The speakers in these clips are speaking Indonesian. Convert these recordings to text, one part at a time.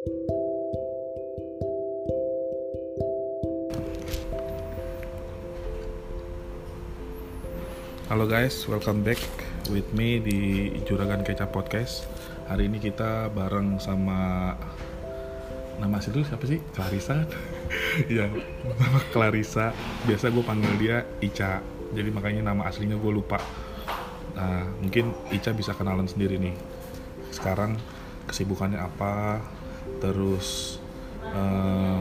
Halo guys, welcome back with me di Juragan Kecap Podcast. Hari ini kita bareng sama nama asli dulu siapa sih? Clarissa. ya, nama Clarissa. Biasa gue panggil dia Ica. Jadi makanya nama aslinya gue lupa. Nah, mungkin Ica bisa kenalan sendiri nih. Sekarang kesibukannya apa? Terus eh,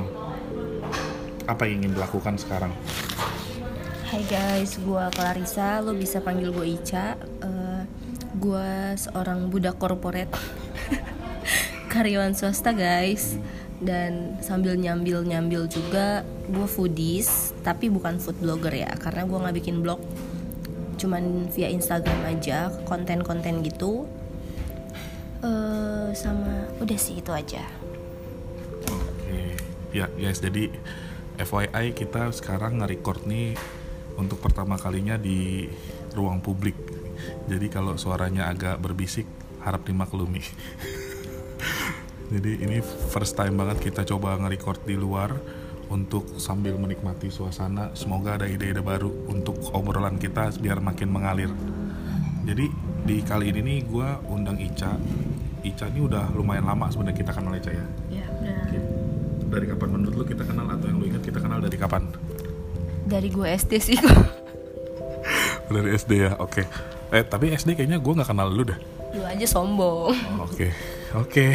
apa yang ingin dilakukan sekarang? Hai guys, gue Clarissa, lo bisa panggil gue Ica. Uh, Gue seorang budak korporat Karyawan swasta guys. Dan sambil nyambil-nyambil juga Gue foodies, tapi bukan food blogger ya Karena gue gak bikin blog. Cuman via Instagram aja, konten-konten gitu. Uh, Sama, udah sih itu aja ya guys, jadi FYI kita sekarang nge-record nih untuk pertama kalinya di ruang publik. Jadi kalau suaranya agak berbisik, harap dimaklumi. Jadi ini first time banget kita coba nge-record di luar untuk sambil menikmati suasana. Semoga ada ide-ide baru untuk obrolan kita biar makin mengalir. Jadi di kali ini nih gue undang Ica. Ica ini udah lumayan lama sebenarnya kita kenal Ica ya. Udah Dari kapan menurut lu kita kenal atau yang lu ingat kita kenal dari kapan? Dari gue SD sih Dari SD ya, oke. Eh tapi SD kayaknya gue nggak kenal lu dah. Lu aja sombong Oh, Oke, oke,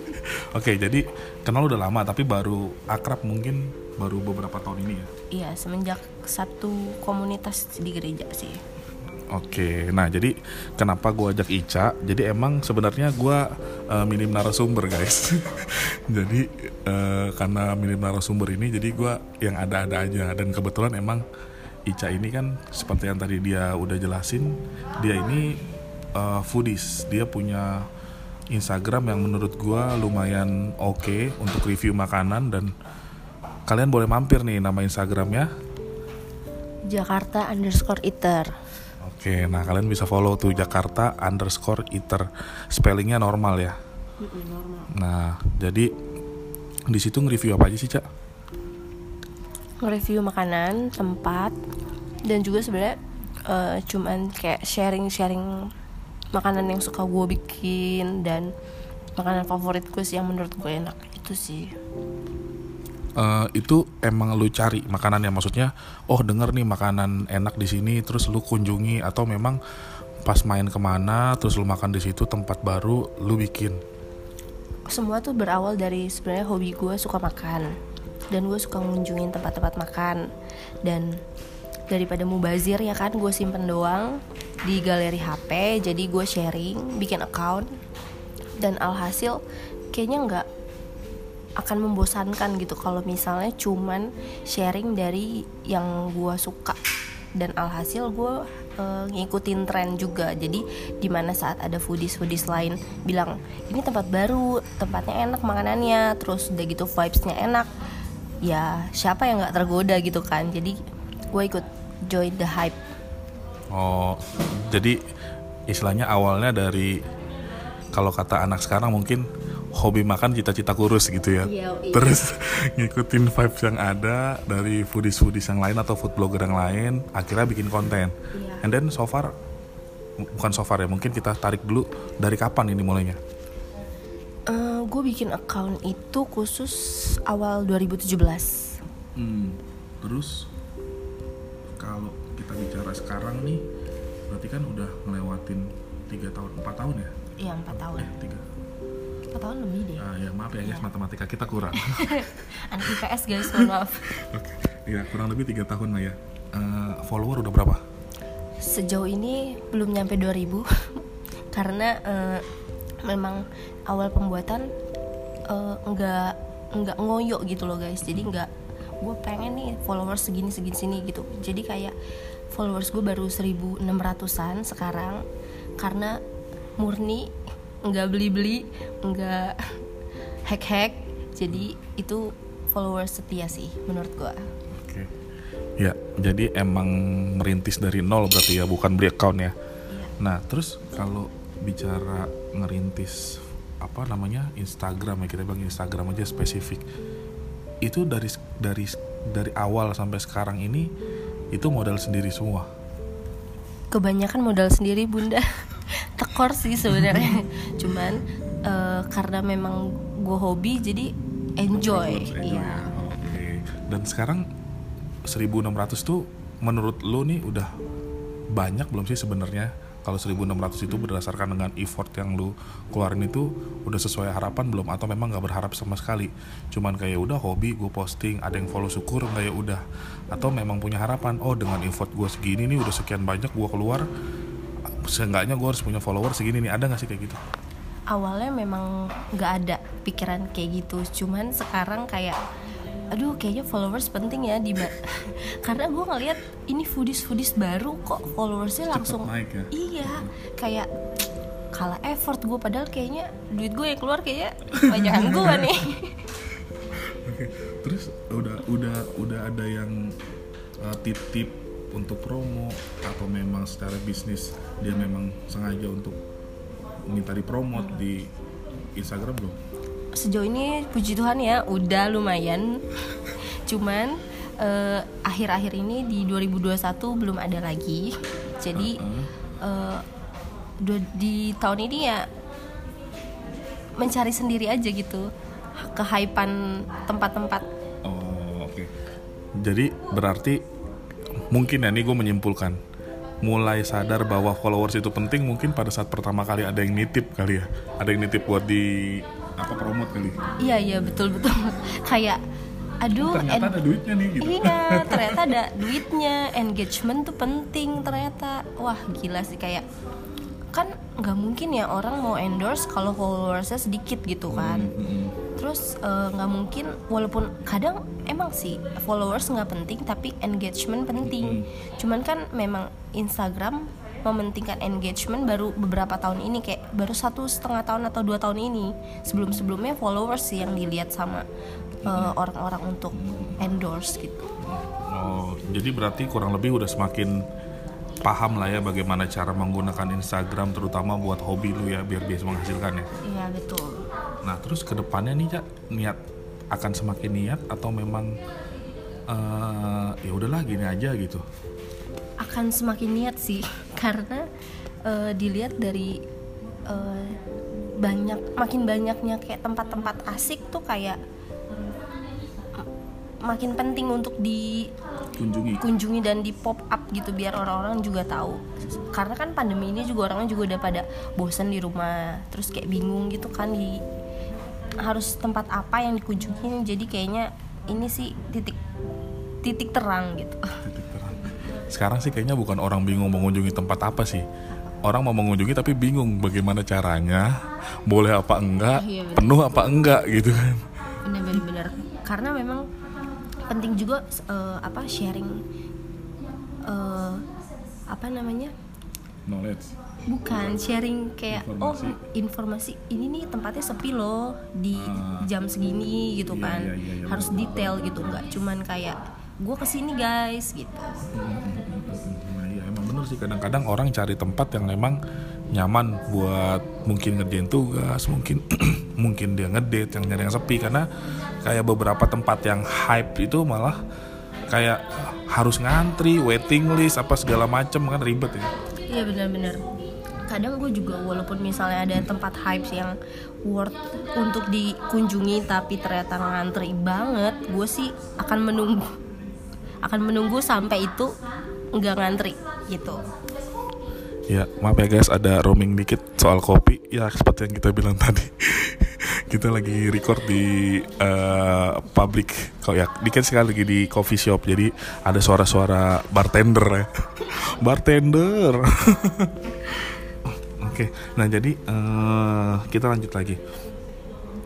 oke. Jadi kenal udah lama, tapi baru akrab mungkin baru beberapa tahun ini ya. Iya, semenjak satu komunitas di gereja sih. Oke, nah jadi kenapa gue ajak Ica? Jadi emang sebenarnya gue uh, minim narasumber guys. jadi eh, karena minim narasumber ini, jadi gue yang ada-ada aja. Dan kebetulan emang Ica ini kan seperti yang tadi dia udah jelasin, dia ini eh, foodies. Dia punya Instagram yang menurut gue lumayan oke untuk review makanan dan kalian boleh mampir nih nama Instagramnya Jakarta underscore eater. Oke, nah kalian bisa follow tuh Jakarta underscore eater spellingnya normal ya. Nah, jadi di situ nge-review apa aja sih cak? Nge-review makanan, tempat, dan juga sebenarnya eh, cuman kayak sharing-sharing makanan yang suka gue bikin dan makanan favorit gue sih yang menurut gue enak itu sih. Eh, itu emang lu cari makanan yang maksudnya, oh denger nih makanan enak di sini, terus lu kunjungi atau memang pas main ke mana, terus lu makan di situ tempat baru, lu bikin. Semua tuh berawal dari sebenarnya hobi gue suka makan. Dan gue suka ngunjungin tempat-tempat makan. Dan daripada mubazir ya kan gue simpen doang di galeri HP jadi gue sharing bikin account. Dan alhasil kayaknya nggak akan membosankan gitu kalau misalnya cuman sharing dari yang gue suka. Dan alhasil gue eh, ngikutin tren juga. Jadi di mana saat ada foodies foodies lain bilang ini tempat baru tempatnya enak makanannya terus udah gitu vibesnya enak. Ya siapa yang nggak tergoda gitu kan. Jadi gue ikut join the hype. Oh, jadi istilahnya awalnya dari kalau kata anak sekarang mungkin hobi makan cita-cita kurus gitu ya. Iya, iya. Terus ngikutin vibes yang ada dari foodies-foodies yang lain atau food blogger yang lain, akhirnya bikin konten. Iya. And then so far bukan so far ya, mungkin kita tarik dulu dari kapan ini mulainya? gue Eh, bikin account itu khusus awal 2017 Hmm, terus kalau kita bicara sekarang nih, berarti kan udah ngelewatin tiga tahun, empat tahun ya? Iya 4 tahun Eh, tiga. 4 tahun lebih deh. Ah, ya maaf ya guys, matematika kita kurang. Anak IPS guys mohon maaf. Oke, ya kurang lebih tiga tahun lah ya. Eh, follower udah berapa? Sejauh ini belum nyampe 2000 Karena eh, memang awal pembuatan eh, nggak nggak ngoyo gitu loh guys. Jadi nggak gue pengen nih followers segini segini sini gitu. Jadi kayak followers gue baru 1600an sekarang. Karena murni nggak beli-beli nggak hack-hack Jadi itu followers setia sih menurut gue Oke. Ya, jadi emang merintis dari nol berarti ya, bukan beli account ya. Iya. Nah, terus kalau bicara ngerintis apa namanya Instagram ya kita bilang Instagram aja spesifik itu dari dari dari awal sampai sekarang ini itu modal sendiri semua kebanyakan modal sendiri bunda tekor sih sebenarnya. Cuman uh, karena memang gue hobi jadi enjoy, enjoy iya. Ya. oke. Dan sekarang 1600 tuh menurut lo nih udah banyak belum sih sebenarnya? Kalau 1600 itu berdasarkan dengan effort yang lu keluarin itu udah sesuai harapan belum? Atau memang nggak berharap sama sekali? Cuman kayak udah hobi gue posting ada yang follow syukur nggak ya udah. Atau memang punya harapan oh dengan effort gue segini nih udah sekian banyak gue keluar seenggaknya gue harus punya follower segini nih. Ada nggak sih kayak gitu? Awalnya memang nggak ada pikiran kayak gitu. Cuman sekarang kayak aduh kayaknya followers penting ya di karena gue ngeliat ini foodies foodies baru kok followersnya langsung naik ya? iya kayak kalah effort gue padahal kayaknya duit gue yang keluar kayaknya bajakan gue nih. Oke, terus udah udah udah ada yang uh, titip untuk promo atau memang secara bisnis dia memang sengaja untuk minta dipromot di Instagram belum? sejauh ini puji Tuhan ya udah lumayan cuman uh, akhir-akhir ini di 2021 belum ada lagi jadi uh, di tahun ini ya mencari sendiri aja gitu kehypan tempat-tempat oh oke okay. jadi berarti mungkin ya nih gue menyimpulkan. Mulai sadar bahwa followers itu penting mungkin pada saat pertama kali ada yang nitip kali ya. Ada yang nitip buat di apa promote kali. Iya iya betul betul. Kayak aduh ternyata ada duitnya nih gitu. Iya ternyata ada duitnya. Engagement tuh penting ternyata. Wah gila sih kayak kan nggak mungkin ya orang mau endorse kalau followersnya sedikit gitu kan. Hmm, hmm. Terus eh, nggak uh, mungkin walaupun kadang emang sih followers nggak penting tapi engagement penting hmm. cuman kan memang Instagram mementingkan engagement baru beberapa tahun ini kayak baru satu setengah tahun atau dua tahun ini sebelum sebelumnya followers sih yang dilihat sama uh, orang-orang uh, untuk endorse gitu. Oh jadi berarti kurang lebih udah semakin paham lah ya bagaimana cara menggunakan Instagram terutama buat hobi lu ya biar bisa menghasilkan ya. Iya betul. Nah terus ke depannya nih cak niat akan semakin niat atau memang uh, ya udahlah gini aja gitu? Akan semakin niat sih karena uh, dilihat dari uh, banyak makin banyaknya kayak tempat-tempat asik tuh kayak makin penting untuk dikunjungi kunjungi dan di pop up gitu biar orang-orang juga tahu. Karena kan pandemi ini juga orangnya juga udah pada bosan di rumah terus kayak bingung gitu kan di harus tempat apa yang dikunjungi jadi kayaknya ini sih titik titik terang gitu. Titik sekarang sih kayaknya bukan orang bingung mengunjungi tempat apa sih. Orang mau mengunjungi tapi bingung bagaimana caranya boleh apa enggak iya, penuh apa enggak gitu kan. Benar-benar karena memang penting juga uh, apa sharing uh, apa namanya? Knowledge bukan sharing kayak informasi. oh informasi. ini nih tempatnya sepi loh di uh, jam segini gitu iya, kan. iya, iya, iya, harus detail gitu nggak cuman kayak gue ke sini guys gitu. Nah iya emang bener sih kadang-kadang orang cari tempat yang memang nyaman buat mungkin ngerjain tugas mungkin mungkin dia ngedate yang nyari yang sepi karena kayak beberapa tempat yang hype itu malah kayak harus ngantri waiting list apa segala macem kan ribet ya. Iya benar-benar kadang gue juga walaupun misalnya ada tempat hype yang worth untuk dikunjungi tapi ternyata ngantri banget gue sih akan menunggu akan menunggu sampai itu nggak ngantri gitu. Ya maaf ya guys ada roaming dikit soal kopi. Ya seperti yang kita bilang tadi. Kita lagi record di uh, public kok ya dikit sekali lagi di coffee shop. Jadi ada suara-suara bartender ya. Bartender oke okay. nah jadi uh, kita lanjut lagi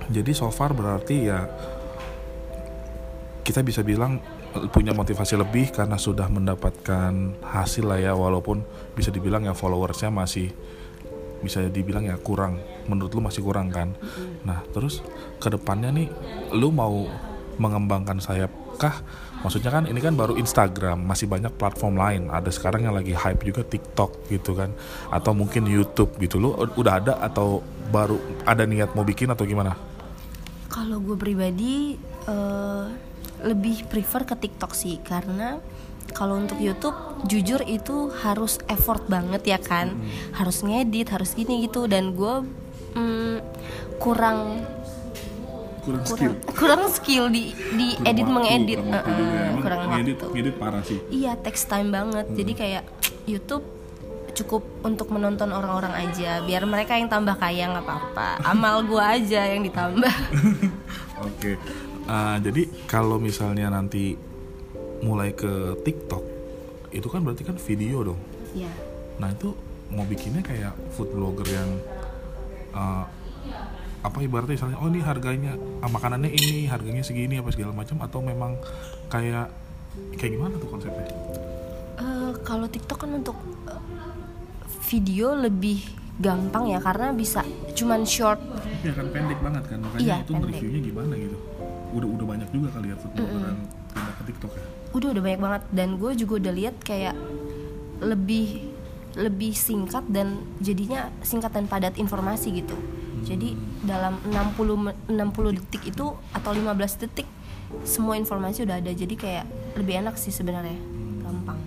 jadi so far berarti ya kita bisa bilang punya motivasi lebih karena sudah mendapatkan hasil lah ya walaupun bisa dibilang ya followersnya masih bisa dibilang ya kurang menurut lu masih kurang kan nah terus ke depannya nih lu mau mengembangkan sayap kah? Maksudnya kan ini kan baru Instagram masih banyak platform lain. Ada sekarang yang lagi hype juga TikTok gitu kan atau mungkin YouTube gitu. Lu udah ada atau baru ada niat mau bikin atau gimana? Kalau gue pribadi eh, lebih prefer ke TikTok sih. Karena kalau untuk YouTube jujur itu harus effort banget ya kan, harus ngedit, harus gini gitu. Dan gue mm, kurang Kurang kurang kurang skill di di edit mengedit, kurang waktu Eh, juga ya. Emang kurang ngedit, waktu. ngedit parah sih. Iya, text time banget. Jadi kayak YouTube cukup untuk menonton orang-orang aja, biar mereka yang tambah kaya nggak apa-apa. Amal gua aja yang ditambah. Oke. Ah, jadi kalau misalnya nanti mulai ke TikTok, itu kan berarti kan video dong. Iya. Nah itu mau bikinnya kayak food blogger yang uh, apa ibaratnya misalnya oh ini harganya ah, makanannya ini harganya segini apa segala macam atau memang kayak kayak gimana tuh konsepnya? Eh, kalau TikTok kan untuk eh, video lebih gampang ya karena bisa cuman short. Ya kan pendek banget kan makanya Iya, itu pendek. reviewnya gimana gitu. Udah udah banyak juga kali ya food blogger yang pindah ke TikTok ya. Udah udah banyak banget dan gue juga udah lihat kayak lebih lebih singkat dan jadinya singkat dan padat informasi gitu. Jadi dalam 60 me- 60 detik itu atau 15 detik semua informasi udah ada. Jadi kayak lebih enak sih sebenarnya. Gampang.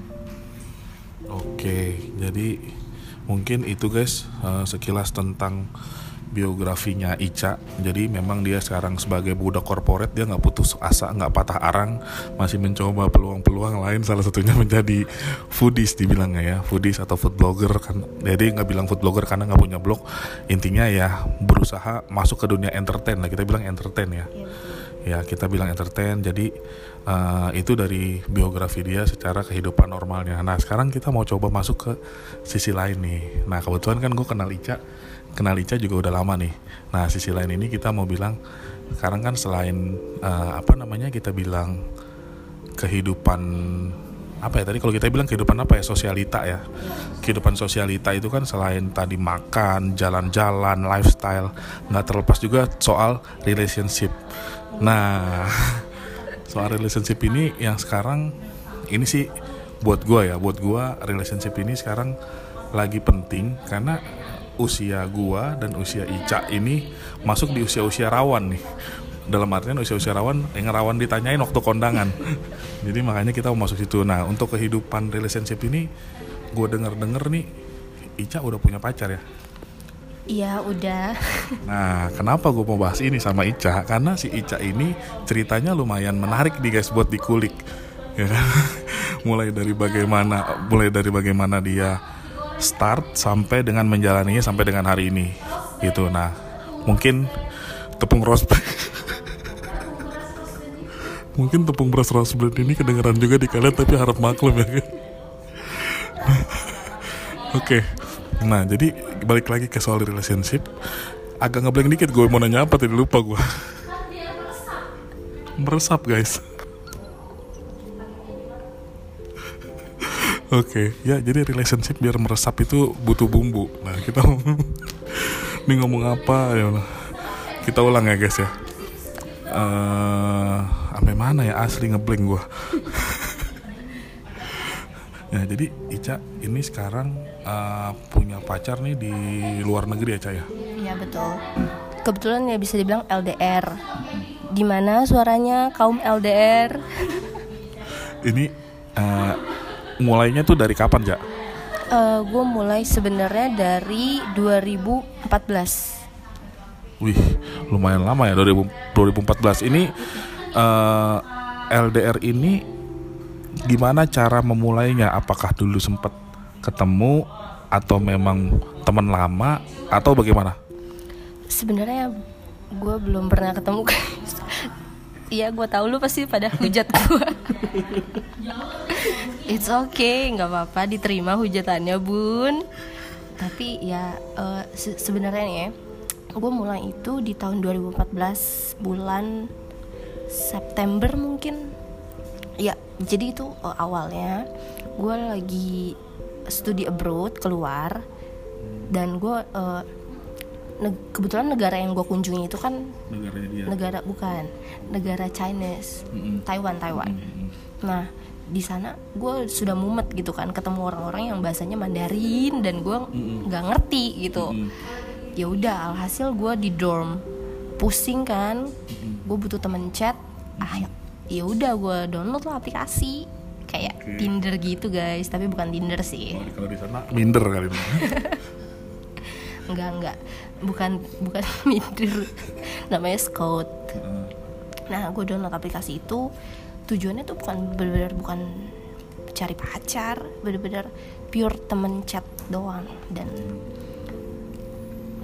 Oke, jadi mungkin itu guys eh, sekilas tentang biografinya Ica. Jadi memang dia sekarang sebagai budak korporat dia nggak putus asa, nggak patah arang, masih mencoba peluang-peluang lain. Salah satunya menjadi foodies dibilangnya ya, foodies atau food blogger kan. Jadi nggak bilang food blogger karena nggak punya blog. Intinya ya berusaha masuk ke dunia entertain lah. Kita bilang entertain ya Iya ya kita bilang entertain jadi eh, itu dari biografi dia secara kehidupan normalnya nah sekarang kita mau coba masuk ke sisi lain nih nah kebetulan kan gue kenal Ica kenal Ica juga udah lama nih. Nah sisi lain ini kita mau bilang sekarang kan selain eh, apa namanya kita bilang kehidupan apa ya tadi kalau kita bilang kehidupan apa ya sosialita ya. Kehidupan sosialita itu kan selain tadi makan jalan-jalan lifestyle nggak terlepas juga soal relationship. Nah soal relationship ini yang sekarang ini sih buat gua ya buat gua relationship ini sekarang lagi penting karena usia gua dan usia Ica ini masuk di usia-usia rawan nih dalam artian usia-usia rawan yang rawan ditanyain waktu kondangan jadi makanya kita mau masuk situ nah untuk kehidupan relationship ini gue denger denger nih Ica udah punya pacar ya Iya udah. Nah, kenapa gue mau bahas ini sama Ica? Karena si Ica ini ceritanya lumayan menarik nih guys buat dikulik. Ya kan? mulai dari bagaimana mulai dari bagaimana dia start sampai dengan menjalaninya sampai dengan hari ini. Gitu. Nah, mungkin tepung rose Mungkin tepung beras rose bread ini kedengeran juga di kalian tapi harap maklum ya. Oke. Nah, jadi balik lagi ke soal relationship. Agak ngeblank dikit gue mau nanya apa tadi lupa gue. Meresap guys. Oke, ya jadi relationship biar meresap itu butuh bumbu. Nah, kita ini ngomong apa ya. Kita ulang ya guys ya. Eh, sampai mana ya asli ngeblank gue. Ya jadi Ica ini sekarang eh, punya pacar nih di luar negeri ya Ca ya? Iya betul. Kebetulan ya bisa dibilang LDR. Gimana suaranya kaum LDR? Ini eh, mulainya tuh dari kapan Ja? gue Eh, mulai sebenarnya dari 2014. Wih lumayan lama ya 2000 2014 ini eh, LDR ini gimana cara memulainya? Apakah dulu sempat ketemu atau memang teman lama atau bagaimana? Sebenarnya gue belum pernah ketemu guys. Iya gue tahu lu pasti pada hujat gue. It's okay, nggak apa-apa diterima hujatannya bun. Tapi ya eh, se- sebenarnya nih ya, gue mulai itu di tahun 2014 bulan September mungkin. Ya jadi itu eh, awalnya gue lagi studi abroad keluar dan gue eh, neg- kebetulan negara yang gue kunjungi itu kan Negaranya dia. negara bukan negara Chinese Mm-mm. Taiwan Taiwan Mm-mm. nah di sana gue sudah mumet gitu kan ketemu orang-orang yang bahasanya Mandarin dan gue nggak ngerti gitu Mm. ya udah alhasil gue di dorm pusing kan gue butuh temen chat ah ya udah gue download lah aplikasi kayak Oke. Tinder gitu guys tapi bukan Tinder sih Oh, kalau di sana minder kali enggak enggak. Bukan bukan Tinder namanya Scout. Heeh. nah gue download aplikasi itu. Tujuannya tuh bukan bener-bener bukan cari pacar bener-bener pure temen chat doang. Dan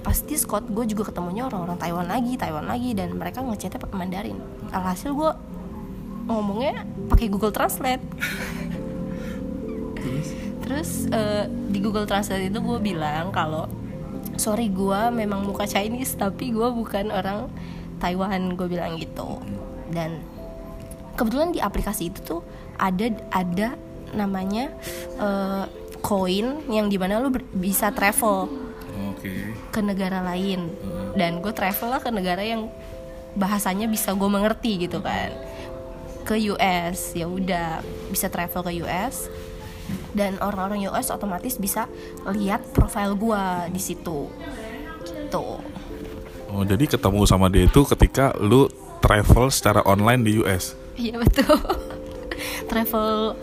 pasti Scott gue juga ketemunya orang-orang Taiwan lagi Taiwan lagi dan mereka ngechatnya pakai Mandarin. Alhasil gue ngomongnya pakai Google Translate. Terus? Terus eh, di Google Translate itu gue bilang kalau sorry gue memang muka Chinese tapi gue bukan orang Taiwan gue bilang gitu. Dan kebetulan di aplikasi itu tuh ada ada namanya eh, koin yang di mana lu bisa travel oke. ke negara lain. Dan gue travel lah ke negara yang bahasanya bisa gue mengerti gitu kan. Ke US ya udah bisa travel ke US dan orang-orang US otomatis bisa lihat profil gue di situ. Gitu. Oh jadi ketemu sama dia itu ketika lu travel secara online di US iya betul. Travel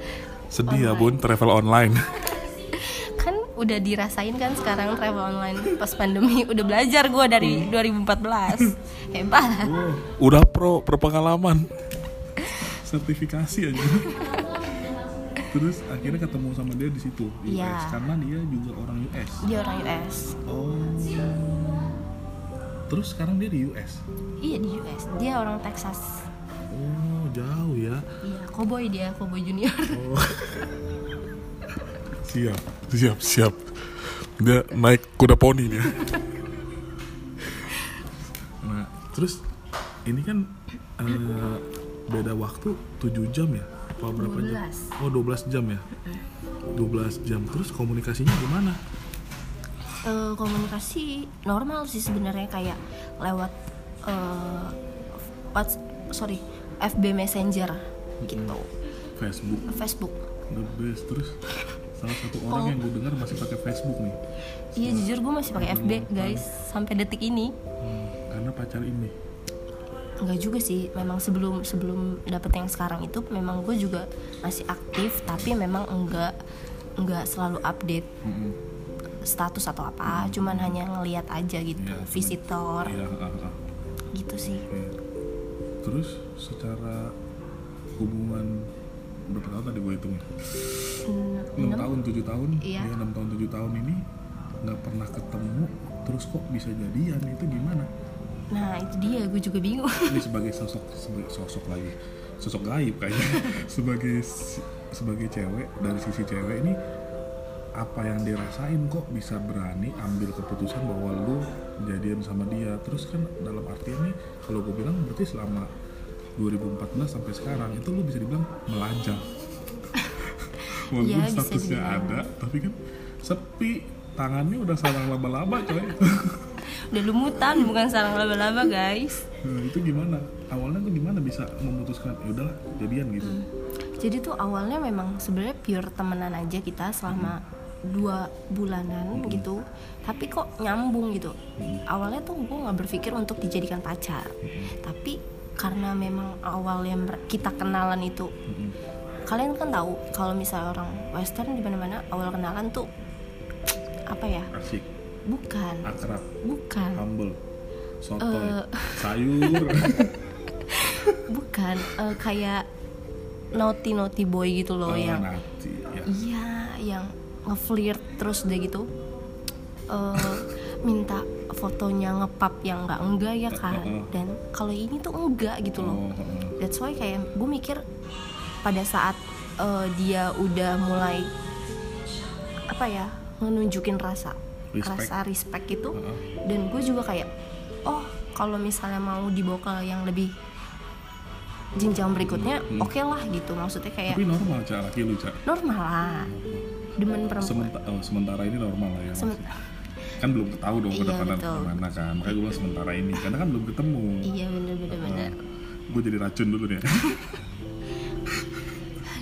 sedih ya bun travel online. Kan udah dirasain kan sekarang travel online. Pas pandemi udah belajar gue dari 2014 hebat. Udah pro berpengalaman sertifikasi aja terus akhirnya ketemu sama dia di situ di Iya. US karena dia juga orang US dia orang US oh. Terus sekarang dia di US iya di US dia orang Texas. Oh jauh ya. Iya, cowboy dia, cowboy junior. oh. siap siap siap. Dia naik kuda poni dia nah terus ini kan eh, beda waktu 7 jam ya apa berapa jam? 12. oh 12 jam ya? 12 jam. Terus komunikasinya gimana? Eh, komunikasi normal sih sebenarnya kayak lewat eh what sorry FB Messenger gitu, Facebook. Facebook. the best. Terus salah satu orang yang gue dengar masih pakai Facebook nih. Iya jujur gue masih pakai FB guys sampai detik ini. Hmm, karena pacar ini Enggak juga sih, memang sebelum sebelum dapet yang sekarang itu memang gue juga masih aktif tapi memang enggak enggak selalu update Mm-mm. status atau apa, cuman hanya ngeliat aja gitu, cuman- visitor iya ah, ah. gitu sih. Terus secara hubungan berapa tahun tadi gue hitung? Hmm, 6 enam? tahun, 7 tahun. Iya. Ya, 6 tahun, 7 tahun ini nggak pernah ketemu. Terus kok bisa jadian? Itu gimana? Nah itu dia, gue juga bingung. Ini sebagai sosok sebagai sosok lagi. Sosok gaib kayaknya. sebagai sebagai cewek dari sisi cewek ini apa yang dirasain kok bisa berani ambil keputusan bahwa lu jadian sama dia terus kan dalam artian nih kalau gue bilang berarti selama 2014 sampai sekarang itu lu bisa dibilang melajang walaupun bisa statusnya ada tapi kan sepi tangannya udah sarang laba-laba coy Udah lumutan bukan sarang laba-laba guys. nah, itu gimana awalnya tuh gimana bisa memutuskan ya udahlah jadian gitu Jadi tuh awalnya memang sebenarnya pure temenan aja kita selama dua bulanan gitu. Tapi kok nyambung gitu. Awalnya tuh gue nggak berpikir untuk dijadikan pacar. Tapi karena memang awalnya kita kenalan itu Mm-mm. kalian kan tahu kalau misalnya orang western di mana-mana awal kenalan tuh apa ya? asik Bukan. akrab Bukan. humble sotoy Eh. sayur Bukan eh, kayak naughty naughty boy gitu loh Oh, yang nanti ya. Iya, yang ngeflirt terus udah gitu eh minta fotonya ngepap yang enggak enggak ya kan. Dan kalau ini tuh enggak gitu loh. Oh. That's why kayak gue mikir pada saat eh, dia udah mulai apa ya menunjukin rasa Respect. rasa respect gitu Heeh. dan gue juga kayak oh kalau misalnya mau dibawa ke yang lebih jenjang berikutnya Hmm. oke lah gitu. Maksudnya kayak tapi normal cak. Laki lu cak. Normal lah. Demen perempuan. Sementa- oh, sementara ini normal lah ya kan belum tahu dong Iya, ke depan betul. gimana kan. Makanya gue bilang sementara ini karena kan belum ketemu. Iya bener bener bener. Gue jadi racun dulu nih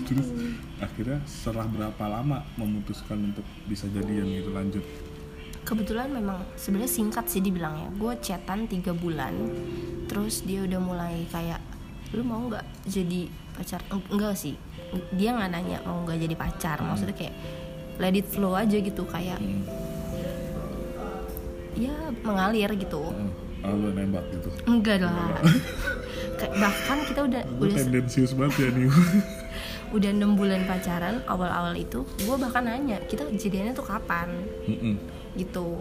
terus akhirnya setelah berapa lama memutuskan untuk bisa jadian gitu lanjut kebetulan memang sebenarnya singkat sih dibilangnya gue chatan tiga bulan terus dia udah mulai kayak lu mau nggak jadi pacar Eng- enggak sih dia nggak nanya mau nggak jadi pacar maksudnya kayak let it flow aja gitu kayak Hmm. ya mengalir gitu. Ah, lu nembak gitu. enggak lah bahkan kita udah Gue udah tendensius banget ya nih. udah enam bulan pacaran awal-awal itu gue bahkan nanya kita jadiannya tuh kapan Mm-mm. Gitu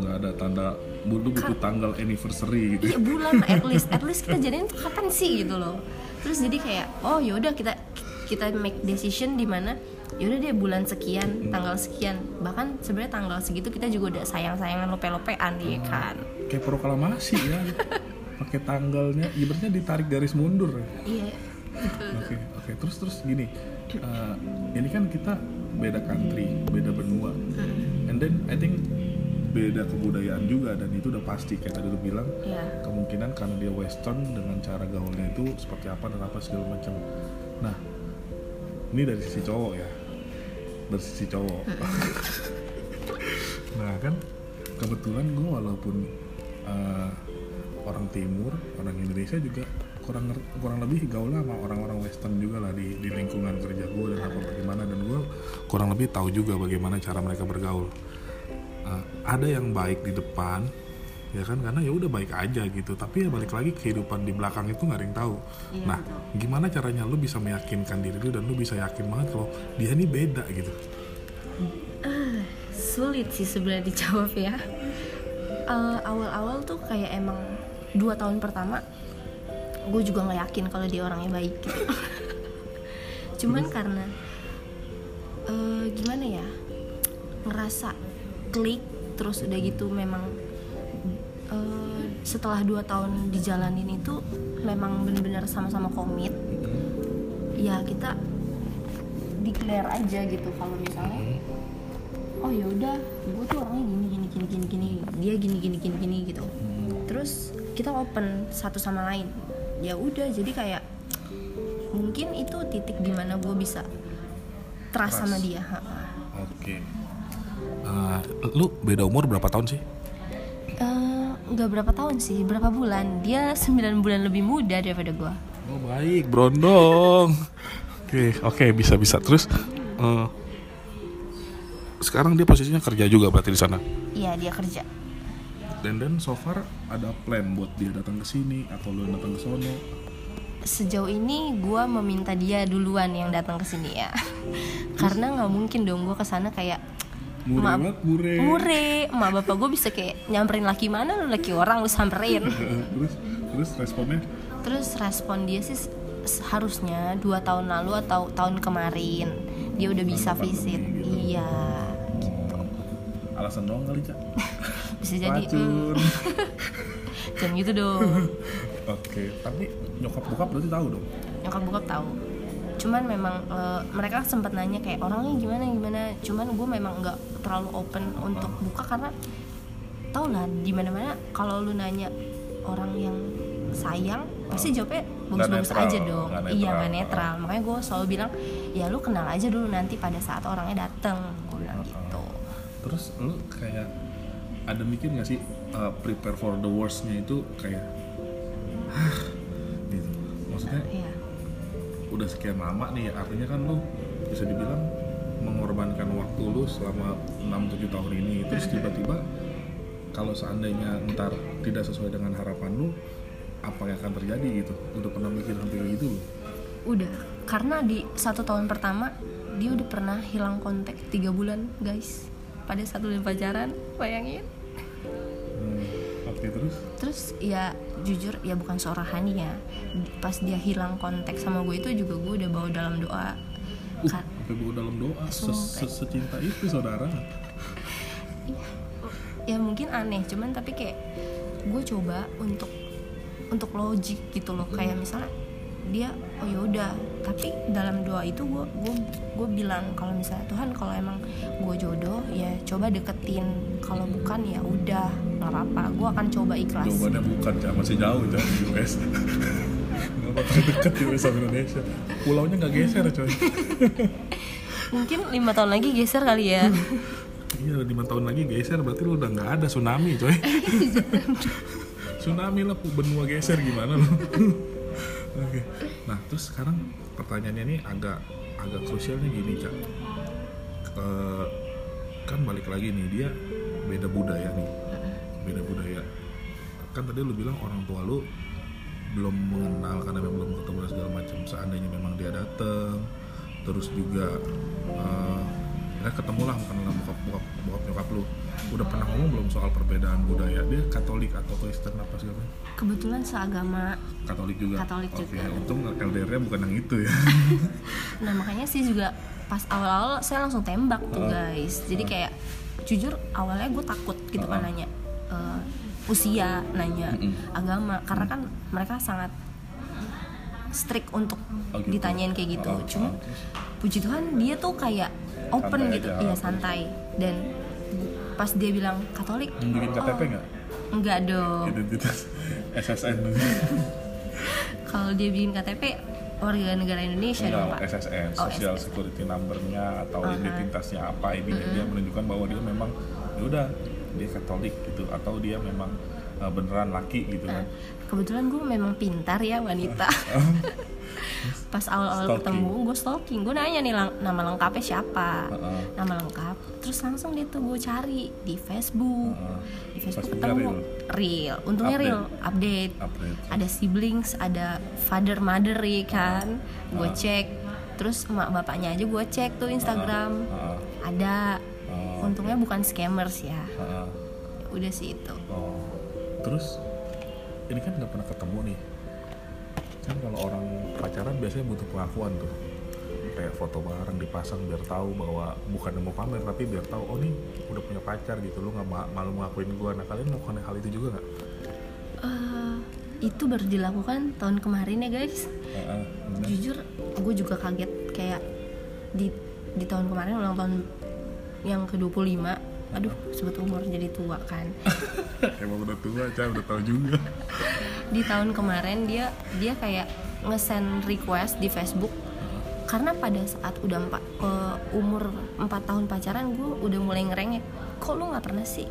nggak ada tanda butuh butuh tanggal anniversary gitu. iya bulan at least at least kita jadian tuh kapan sih gitu loh terus jadi kayak oh yaudah kita kita make decision di mana yaudah deh bulan sekian tanggal sekian bahkan sebenarnya tanggal segitu kita juga udah sayang sayangan lope lopean ya kan Kayak proklamasi ya. Pakai tanggalnya, ibaratnya ditarik garis mundur. ya. iya Oke, oke. Terus terus gini. eh, ini kan kita beda country, beda benua. And then I think beda kebudayaan juga dan itu udah pasti kayak tadi lu bilang iya kemungkinan karena dia western dengan cara gaulnya itu seperti apa dan apa segala macam. Nah, ini dari sisi cowok ya. Dari sisi cowok. nah, kan kebetulan gue walaupun eh, orang timur, orang Indonesia juga kurang kurang lebih gaulnya sama orang-orang western juga lah di, di lingkungan kerja gue dan apa bagaimana dan gue kurang lebih tahu juga bagaimana cara mereka bergaul. Eh, ada yang baik di depan ya kan? Karena ya udah baik aja gitu. Tapi ya balik lagi kehidupan di belakang itu nggak ada yang tahu. Iya, nah gimana caranya lu bisa meyakinkan diri lu dan lu bisa yakin banget kalau dia ini beda gitu? Sulit sih sebenarnya dijawab ya. Eh, awal-awal tuh kayak emang dua tahun pertama gue juga nggak yakin kalau dia orangnya baik gitu. Cuman karena eh, gimana ya ngerasa klik terus udah gitu memang eh, setelah dua tahun dijalanin itu memang benar-benar sama-sama komit. Ya kita declare aja gitu kalau misalnya oh ya udah gue tuh orangnya gini gini gini gini gini dia gini gini gini gini gitu. Terus kita open satu sama lain. Ya udah jadi kayak mungkin itu titik di mana gue bisa trust sama dia oke Lu beda umur berapa tahun sih? Eh, nggak berapa tahun sih berapa bulan? Dia 9 bulan lebih muda daripada gue oh baik brondong oke oke bisa bisa. Terus eh, sekarang dia posisinya kerja juga berarti di sana? Iya dia kerja. Dan dan so far ada plan buat dia datang ke sini atau lu datang ke sono sejauh ini gue meminta dia duluan yang datang ke sini ya. Karena nggak mungkin dong gue ke sana kayak mure Ma- banget mure. Mure. Emak bapak gue bisa kayak nyamperin laki mana lu laki orang lu samperin. Terus terus responnya? Terus respon dia sih harusnya dua tahun lalu atau tahun kemarin dia udah bisa Tahun depan visit. gitu. iya alasan doang kali cak. Bisa jadi racun. mm, jangan gitu dong. Oke tapi nyokap bokap berarti tahu dong? Nyokap bokap tahu cuman memang eh, mereka sempat nanya kayak orangnya gimana gimana? Cuman gue memang nggak terlalu open untuk buka karena tau lah di mana mana kalau lu nanya orang yang sayang pasti jawabnya bagus-bagus aja dong. nggak iya nggak netral. makanya gue selalu bilang ya lu kenal aja dulu nanti pada saat orangnya dateng gue bilang gitu. Terus lu kayak ada mikir gak sih uh, prepare for the worstnya itu kayak Hah, gitu. Maksudnya Iya. Udah sekian lama nih artinya kan lu bisa dibilang mengorbankan waktu lu selama 6-7 tahun ini. Terus tiba-tiba kalau seandainya ntar tidak sesuai dengan harapan lu apa yang akan terjadi gitu udah pernah mikir sampai kayak gitu lu? Udah karena di satu tahun pertama dia udah pernah hilang kontak tiga bulan guys. Pada satu bulan pacaran bayangin. Hmm, oke terus? Terus ya jujur ya bukan seorang Hani ya. Pas dia hilang kontak sama gue itu juga gue udah bawa dalam doa. Uh, sampai gua dalam doa? Se- Sumpah. se- secinta itu saudara. Ya mungkin aneh cuman tapi kayak gue coba untuk untuk logik gitu loh. Kayak misalnya dia oh yaudah tapi dalam doa itu gue gue gue bilang kalau misalnya Tuhan kalau emang gue jodoh ya coba deketin. Kalau bukan ya udah nggak apa-apa. Gue akan coba ikhlas. Jawabannya bukan Cak. masih jauh Cak, di US nggak bakal deket di US Indonesia. Pulaunya nggak geser coy. Mungkin lima tahun lagi geser kali ya. Iya lima tahun lagi geser berarti lu udah nggak ada tsunami coy. tsunami lah benua geser gimana lu? Oke. Nah terus sekarang pertanyaannya ini agak agak krusialnya gini cak. Eh, kan balik lagi nih dia beda budaya nih, beda budaya. Kan tadi lu bilang orang tua lu belum mengenal karena memang belum ketemu segala macam. Seandainya memang dia dateng, terus juga eh, ketemu lah bukan dalam bokap bokap bokap nyokap lu. Udah pernah ngomong belum soal perbedaan budaya dia? Katolik atau Kristen apa segala kebetulan seagama. Katolik juga? Katolik oke juga. untung LDR-nya bukan yang itu ya. Nah makanya sih juga pas awal-awal saya langsung tembak tuh guys. Jadi kayak jujur awalnya gue takut gitu kan nanya eh, usia nanya agama. Karena kan mereka sangat strict untuk Oh, gitu. ditanyain kayak gitu. Oh, cuma oh, puji Tuhan dia tuh kayak open Santai gitu aja. iya santai dan pas dia bilang Katolik Nunjukin KTP oh, nggak? enggak dong identitas SSN kalau dia bikin KTP warga negara Indonesia dong Enggak, pak SSN, Oh, Social SSN. Security Number-nya atau Aha. identitasnya apa ini dia menunjukkan bahwa dia memang ya udah dia Katolik gitu atau dia memang uh, beneran laki gitu kan. kebetulan gue memang pintar ya wanita pas awal-awal ketemu gue stalking gue nanya nih lang- nama lengkapnya siapa Heeh. nama lengkap terus langsung dia tuh gue cari di Facebook Heeh. di Facebook ketemu real untungnya Update. real update Update. ada siblings ada father mother ya kan gue Ah. cek terus emak bapaknya aja gue cek tuh Instagram Heeh. ada Oh, untungnya bukan scammers ya heeh. udah sih itu Oh. Terus ini kan nggak pernah ketemu nih. Kan kalau orang pacaran biasanya butuh pengakuan tuh. Kayak foto bareng dipasang biar tahu bahwa bukan mau pamer tapi biar tahu oh nih udah punya pacar gitu lu nggak ma- malu ngakuin gua. Nah kalian melakukan hal itu juga nggak? Eh, itu baru dilakukan tahun kemarin ya guys Heeh, bener. jujur gue juga kaget kayak di di tahun kemarin ulang tahun yang ke 25 aduh sebut umur jadi tua kan Emang udah tua, Cah, udah tahu juga. di tahun kemarin dia dia kayak ngesend request di Facebook. Karena pada saat udah empat eh, umur 4 tahun pacaran gue udah mulai ngerengek kok lu nggak pernah sih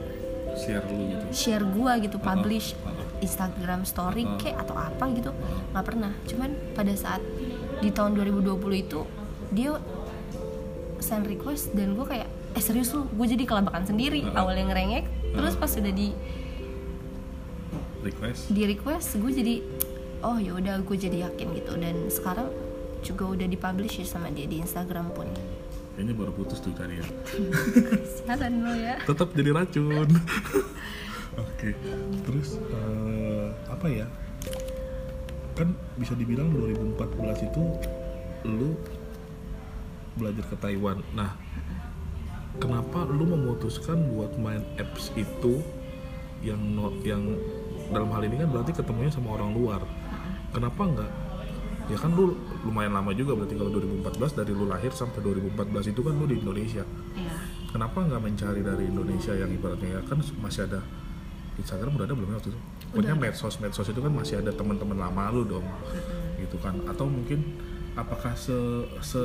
Share lu gitu. share gua gitu publish. Instagram story kayak atau apa gitu nggak pernah. Cuman pada saat di tahun 2020 itu dia send request dan gue kayak eh serius lu? Gue jadi kelabakan sendiri. Awalnya ngerengek terus pas udah di Request. di request gue jadi oh ya udah gue jadi yakin gitu dan sekarang juga udah dipublish ya sama dia di Instagram pun Kayaknya baru putus tuh tadi ya. sialan lo ya tetap jadi racun. Oke, terus eh, apa ya? Kan bisa dibilang 2014 itu lu belajar ke Taiwan. Nah, kenapa lu memutuskan buat main apps itu yang no- yang dalam hal ini kan berarti ketemunya sama orang luar. Kenapa enggak? Ya kan lu lumayan lama juga berarti kalau 2014 dari lu lahir sampai 2014 itu kan lu di Indonesia ya kenapa nggak mencari dari Indonesia yang ibaratnya ya kan masih ada Instagram udah ada belum ya waktu itu? Pokoknya medsos medsos itu kan masih ada teman-teman lama lu dong, gitu kan? Atau mungkin apakah se se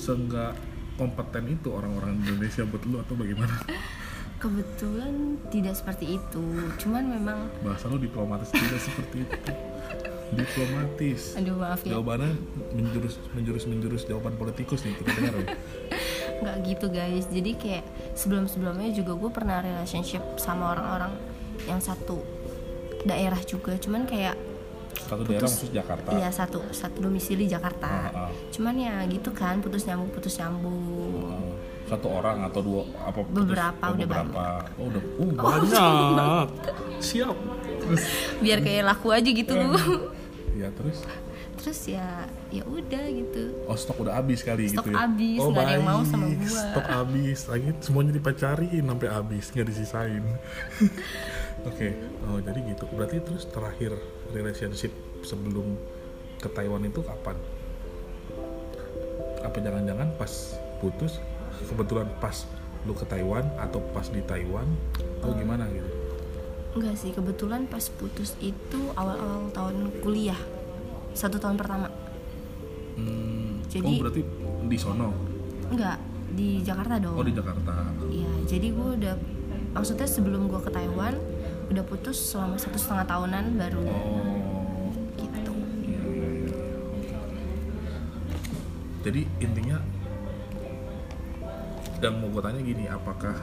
seenggak kompeten itu orang-orang Indonesia buat lu atau bagaimana? kebetulan tidak seperti itu cuman memang Bahasa lu diplomatis tidak seperti itu. Diplomatis. aduh maaf ya Jawabannya menjurus menjurus menjurus jawaban politikus nih kita dengar ya. nggak gitu guys jadi kayak sebelum sebelumnya juga gue pernah relationship sama orang-orang yang satu daerah juga cuman kayak Satu daerah Putus. khusus Jakarta. iya satu satu domisili Jakarta Ah, ah. cuman ya gitu kan putus nyambung putus nyambung Uh, satu orang atau dua apa? Beberapa, Oh, udah beberapa. Oh, udah uh, banyak. Siap. Terus biar kayak laku aja gitu ya terus terus ya ya udah gitu oh stok udah habis kali Stok gitu ya. habis, oh, nggak ada yang mau sama gua. Stok habis. Lagi semuanya dipacarin sampai habis, nggak disisain. Oke, oh jadi gitu. Berarti terus terakhir relationship sebelum ke Taiwan itu kapan? Apa jangan-jangan pas putus kebetulan pas lu ke Taiwan atau pas di Taiwan atau gimana gitu? enggak sih kebetulan pas putus itu awal-awal tahun kuliah satu tahun pertama Hmm, Jadi- oh berarti di sono. enggak di Jakarta dong oh di Jakarta Iya, jadi gue udah maksudnya sebelum gue ke Taiwan udah putus selama satu setengah tahunan baru oh gitu. Iya, iya, iya. Jadi intinya dan mau gue tanya gini, apakah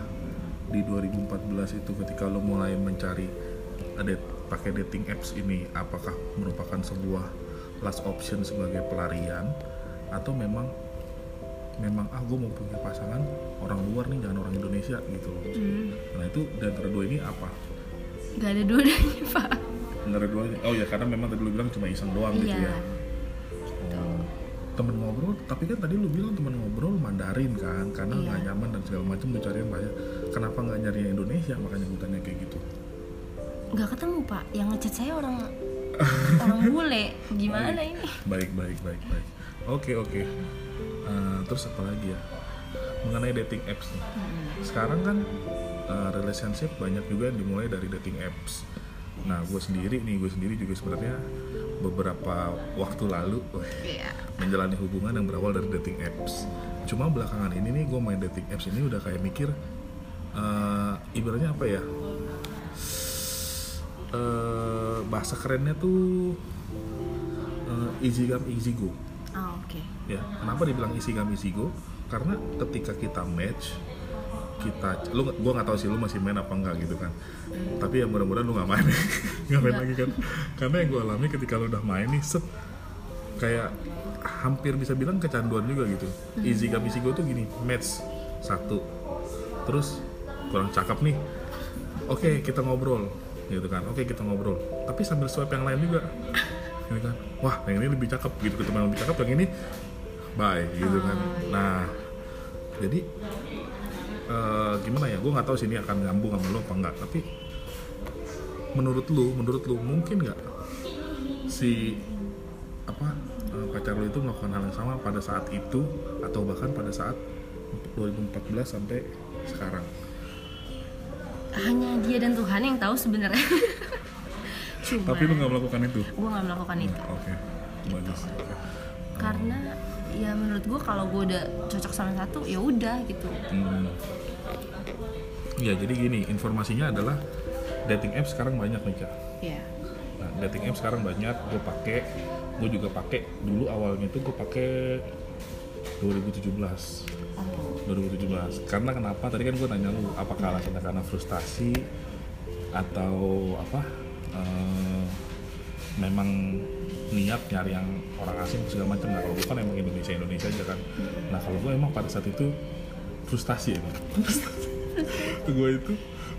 di 2014 itu ketika lo mulai mencari ada pakai dating apps ini, apakah merupakan sebuah last option sebagai pelarian atau memang memang ah gue mau punya pasangan orang luar nih jangan orang Indonesia gitu loh. Hmm, Nah itu di antara dua ini apa? gak ada dua-duanya pak. Nggak ada duanya. Oh ya karena memang tadi lu bilang cuma iseng doang gitu Iya. ya. Tapi kan tadi lu bilang temen ngobrol Mandarin kan karena Iya. nggak nyaman dan segala macam lu cari yang banyak kenapa nggak nyari yang Indonesia makanya gue tanya kayak gitu Gak ketemu pak. Yang ngechat saya orang orang bule. Gimana Baik. ini? baik baik baik baik oke oke Eh, terus apa lagi ya mengenai dating apps nih sekarang kan eh, relationship banyak juga yang dimulai dari dating apps nah gue sendiri nih gue sendiri juga sebenarnya beberapa waktu lalu wah, Iya. menjalani hubungan yang berawal dari dating apps. Cuma belakangan ini nih gue main dating apps ini udah kayak mikir eh ibaratnya apa ya? eh bahasa kerennya tuh eh, easy come easy go. Oh, oke. Ya, kenapa dibilang easy come easy go? Karena ketika kita match kita lu gue nggak tahu sih lu masih main apa enggak gitu kan. Tapi ya mudah-mudahan lu nggak main. Nggak main lagi kan. Karena yang gue alami ketika lu udah main nih set kayak hampir bisa bilang kecanduan juga gitu. Easy come easy go tuh gini match satu. Terus kurang cakep nih. Oke kita ngobrol gitu kan. Oke kita ngobrol. Tapi sambil swipe yang lain juga. Gitu kan. Wah yang ini lebih cakep gitu ketemu yang lebih cakep yang ini bye gitu kan. Nah jadi eh, gimana ya gue nggak tahu sih ini akan nyambung sama lo apa enggak tapi menurut lu menurut lu mungkin nggak si apa eh, pacar lu itu melakukan hal yang sama pada saat itu atau bahkan pada saat 2014 sampai sekarang Hanya dia dan Tuhan yang tahu sebenarnya. Cuma tapi lu nggak melakukan itu gue nggak melakukan itu. oke bagus Oke. Karena ya menurut gue kalau gue udah cocok sama satu ya udah gitu. Hmm. Ya jadi gini informasinya adalah dating apps sekarang banyak nih kak. Iya. Nah, dating apps sekarang banyak, gue pakai, gue juga pakai. Dulu awalnya tuh gue pakai 2017, Oh. 2017. Karena kenapa? Tadi kan gue tanya lu, apakah alasannya karena frustasi atau apa? eh, memang niat nyari yang orang asing segala macam. Nah kalau gue kan emang Indonesia Indonesia aja kan. Nah kalau gue emang pada saat itu frustasi ya. gue itu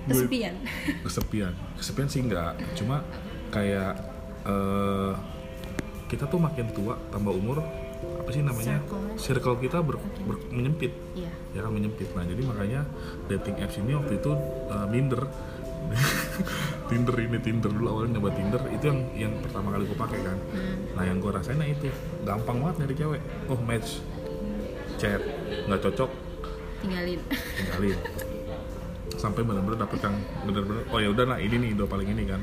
gue Kesepian. kesepian kesepian sih enggak cuma kayak eh kita tuh makin tua tambah umur apa sih namanya Circle. circle kita ber, ber- menyempit Iya. ya kan menyempit nah jadi makanya dating apps ini waktu itu eh, minder Tinder ini Tinder. Dulu awalnya nyoba Tinder itu yang yang pertama kali gue pakai kan. Nah yang gue rasain nah itu. Gampang banget nyari cewek. Oh match. Chat. Nggak cocok. Tinggalin. tinggalin. Sampai benar-benar dapet yang benar-benar oh ya udah nah ini nih udah paling ini kan.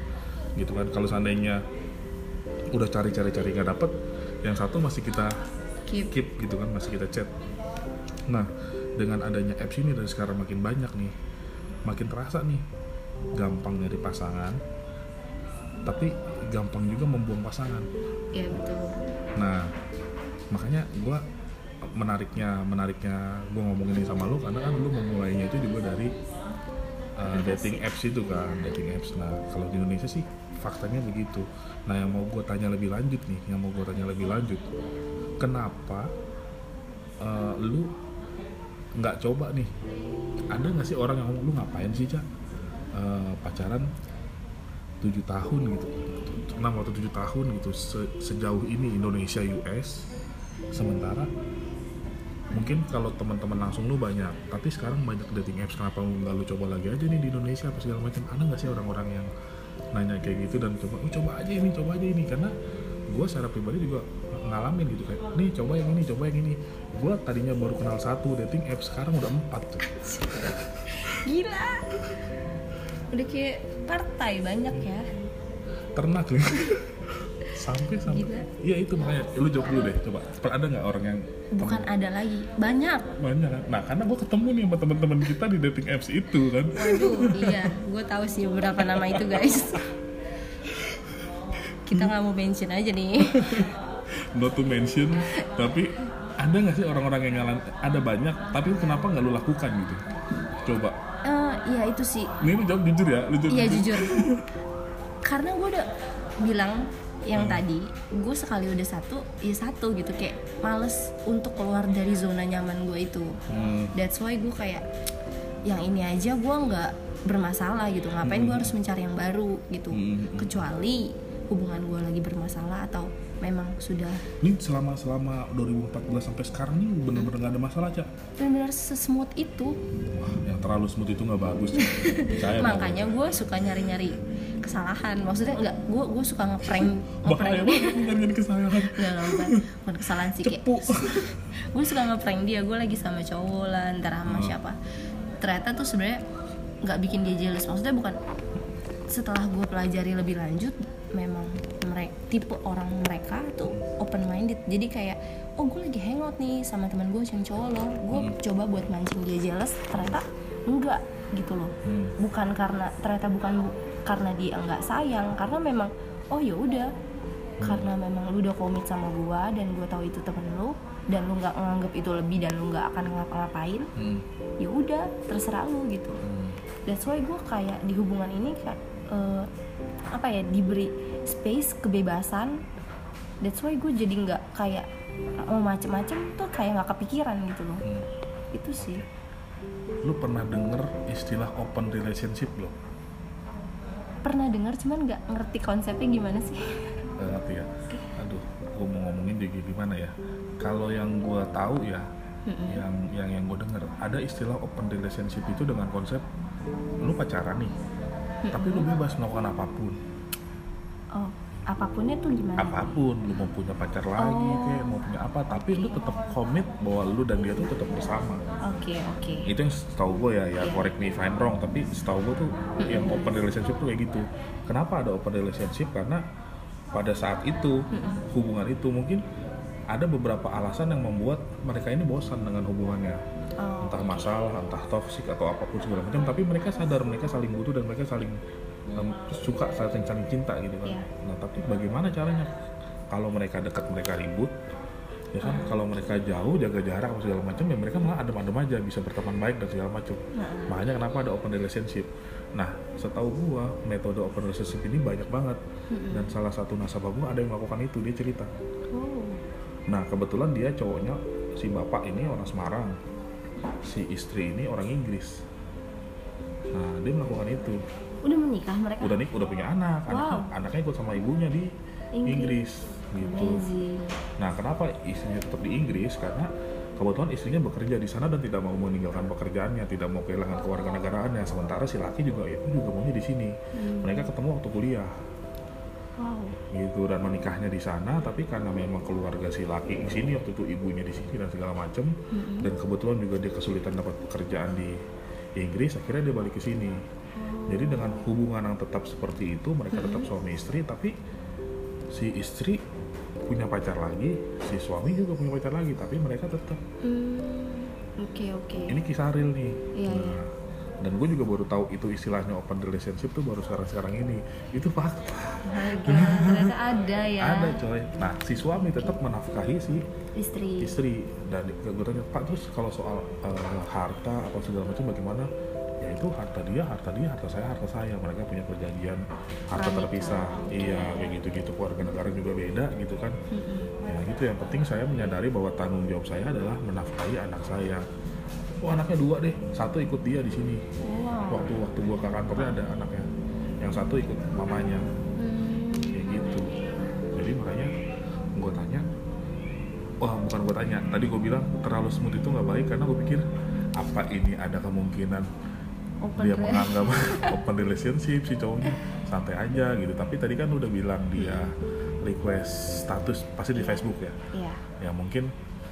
Gitu kan. Kalau seandainya udah cari-cari cari nggak dapet yang satu masih kita Keep. keep gitu kan masih kita chat. Nah dengan adanya apps ini dari sekarang makin banyak nih. Makin terasa nih gampang nyari pasangan tapi gampang juga membuang pasangan Iya betul. Nah, makanya gue menariknya menariknya gue ngomong ini sama lu karena kan lu memulainya itu juga dari uh, dating apps itu kan dating apps. Nah, kalau di Indonesia sih faktanya begitu. Nah, yang mau gue tanya lebih lanjut nih, yang mau gue tanya lebih lanjut, kenapa uh, lu nggak coba nih? Ada nggak sih orang yang ngomong lu ngapain sih cak Uh, pacaran tujuh tahun gitu. Enam atau tujuh tahun gitu se- sejauh ini Indonesia US sementara mungkin kalau teman-teman langsung lu banyak tapi sekarang banyak dating apps kenapa nggak lu coba lagi aja nih di Indonesia apa segala macam. Ada nggak sih orang-orang yang nanya kayak gitu dan coba oh, coba aja ini coba aja ini. Karena gue secara pribadi juga ngalamin gitu kayak nih coba yang ini coba yang ini. Gue tadinya baru kenal satu dating apps sekarang udah empat tuh. Gila. Udah kayak partai banyak ya. ternak nih sampai sampai Gila. iya itu makanya. Lu jawab dulu deh coba. Ada nggak orang yang bukan ada lagi. Banyak. Banyak kan? Nah karena gue ketemu nih sama teman-teman kita di dating apps itu kan. Waduh iya. Gue tahu sih beberapa nama itu guys. Kita nggak mau mention aja nih. Not to mention tapi ada nggak sih orang-orang yang ngalan ada banyak tapi kenapa nggak lu lakukan gitu? Coba. Eh, iya itu sih ini lu jawab jujur ya lu jawab Iya jujur. Karena gue udah bilang yang tadi, gue sekali udah satu, ya satu gitu kayak males untuk keluar dari zona nyaman gue itu. Hmm. That's why gue kayak yang ini aja gue nggak bermasalah gitu. Ngapain gue harus mencari yang baru gitu? Hmm. Kecuali hubungan gue lagi bermasalah atau memang sudah. Ini selama selama 2014 sampai sekarang nih bener-bener nggak ada masalah cak? Benar-benar sesmooth itu. wah yang terlalu smooth itu nggak bagus? Makanya gue suka nyari-nyari kesalahan. Maksudnya nggak, gue gue suka ngeprank ngeprank nyari kesalahan. Nggak, nggak, bukan, bukan kesalahan sih kayak gue suka ngeprank dia. Gue lagi sama cowok lah ntar sama Hmm. siapa. Ternyata tuh sebenarnya nggak bikin dia jealous. Maksudnya bukan setelah gue pelajari lebih lanjut memang mereka tipe orang mereka tuh open minded jadi kayak oh gue lagi hangout nih sama teman gue yang cowok loh gue Hmm. coba buat mancing dia jealous ternyata enggak gitu loh Hmm. bukan karena ternyata bukan bu- karena dia enggak sayang karena memang oh ya udah karena memang lu udah komit sama gua dan gua tahu itu temen lu dan lu nggak nganggap itu lebih dan lu nggak akan ngapa-ngapain Hmm. ya udah terserah lu gitu Hmm. that's why gua kayak di hubungan ini kayak eh, apa ya diberi space kebebasan. That's why gue jadi nggak kayak mau macem-macem tuh kayak nggak kepikiran gitu loh. Hmm. itu sih. Lu pernah denger istilah open relationship belum? Pernah dengar cuman nggak ngerti konsepnya gimana sih. Ngerti ya. Aduh gue mau ngomongin di gimana ya. Kalau yang gue tahu ya yang yang yang gue denger ada istilah open relationship itu dengan konsep lu pacaran nih tapi lu bebas melakukan apa pun. Oh apapunnya tuh gimana? Apa pun lu mau punya pacar lagi Oh. kayak mau punya apa tapi lu tetap komit bahwa lu dan dia tuh tetap bersama. Oke oke. Itu yang setahu gue ya ya correct me if I'm wrong tapi setahu gue tuh yang open relationship tuh kayak gitu. Kenapa ada open relationship? Karena pada saat itu hubungan itu mungkin ada beberapa alasan yang membuat mereka ini bosan dengan hubungannya Oh, entah masalah entah toksik atau apa pun segala macam tapi mereka sadar mereka saling butuh dan mereka saling em, suka saling saling cinta gitu kan. Iya. nah tapi bagaimana caranya? Kalau mereka dekat mereka ribut ya kan? Kalau mereka jauh jaga jarak atau segala macam ya mereka malah adem-adem aja bisa berteman baik dan segala macam. Makanya kenapa ada open relationship? Nah setahu gua metode open relationship ini banyak banget. Dan salah satu nasabah gua ada yang melakukan itu dia cerita. Oh. Nah kebetulan dia cowoknya si bapak ini orang Semarang si istri ini orang Inggris nah dia melakukan itu udah menikah mereka udah nih udah punya anak anaknya, Wow. anaknya ikut sama ibunya di Inggris. Inggris, gitu amazing Nah, kenapa istrinya tetap di Inggris? Karena kebetulan istrinya bekerja di sana dan tidak mau meninggalkan pekerjaannya, tidak mau kehilangan kewarganegaraannya. Sementara si laki juga ya, juga maunya di sini. Mereka ketemu waktu kuliah, wow gitu dan menikahnya di sana. Tapi karena memang keluarga si laki di sini waktu itu ibunya di sini dan segala macam, dan kebetulan juga dia kesulitan dapat pekerjaan di Inggris, akhirnya dia balik ke sini. Jadi dengan hubungan yang tetap seperti itu, mereka tetap suami istri, tapi si istri punya pacar lagi, si suami juga punya pacar lagi, tapi mereka tetap. Hmm, oke oke Ini kisah real nih. Iya, Nah, iya. Dan gue juga baru tahu itu istilahnya open relationship tuh baru sekarang-sekarang ini. Itu fakta. Ternyata ada ya Ada coy. Nah si suami tetap menafkahi si istri istri dan gue tanya Pak terus kalau soal eh, harta atau segala macam bagaimana? Ya itu harta dia, harta dia, harta saya, harta saya. Mereka punya perjanjian harta terpisah. oke. Iya kayak gitu-gitu. Keluarga negara juga beda gitu kan. Ya gitu yang penting saya menyadari bahwa tanggung jawab saya adalah menafkahi anak saya. Oh anaknya dua deh, satu ikut dia di sini. wow Waktu waktu gua ke kantornya ada anaknya, yang satu ikut mamanya, Hmm, kayak gitu. Jadi makanya gua tanya, wah bukan gua tanya, tadi gua bilang terlalu smooth itu nggak baik karena gua pikir apa ini ada kemungkinan open dia menganggap open relationship si cowoknya santai aja gitu. Tapi tadi kan udah bilang dia request status pasti di Facebook ya. Iya. ya mungkin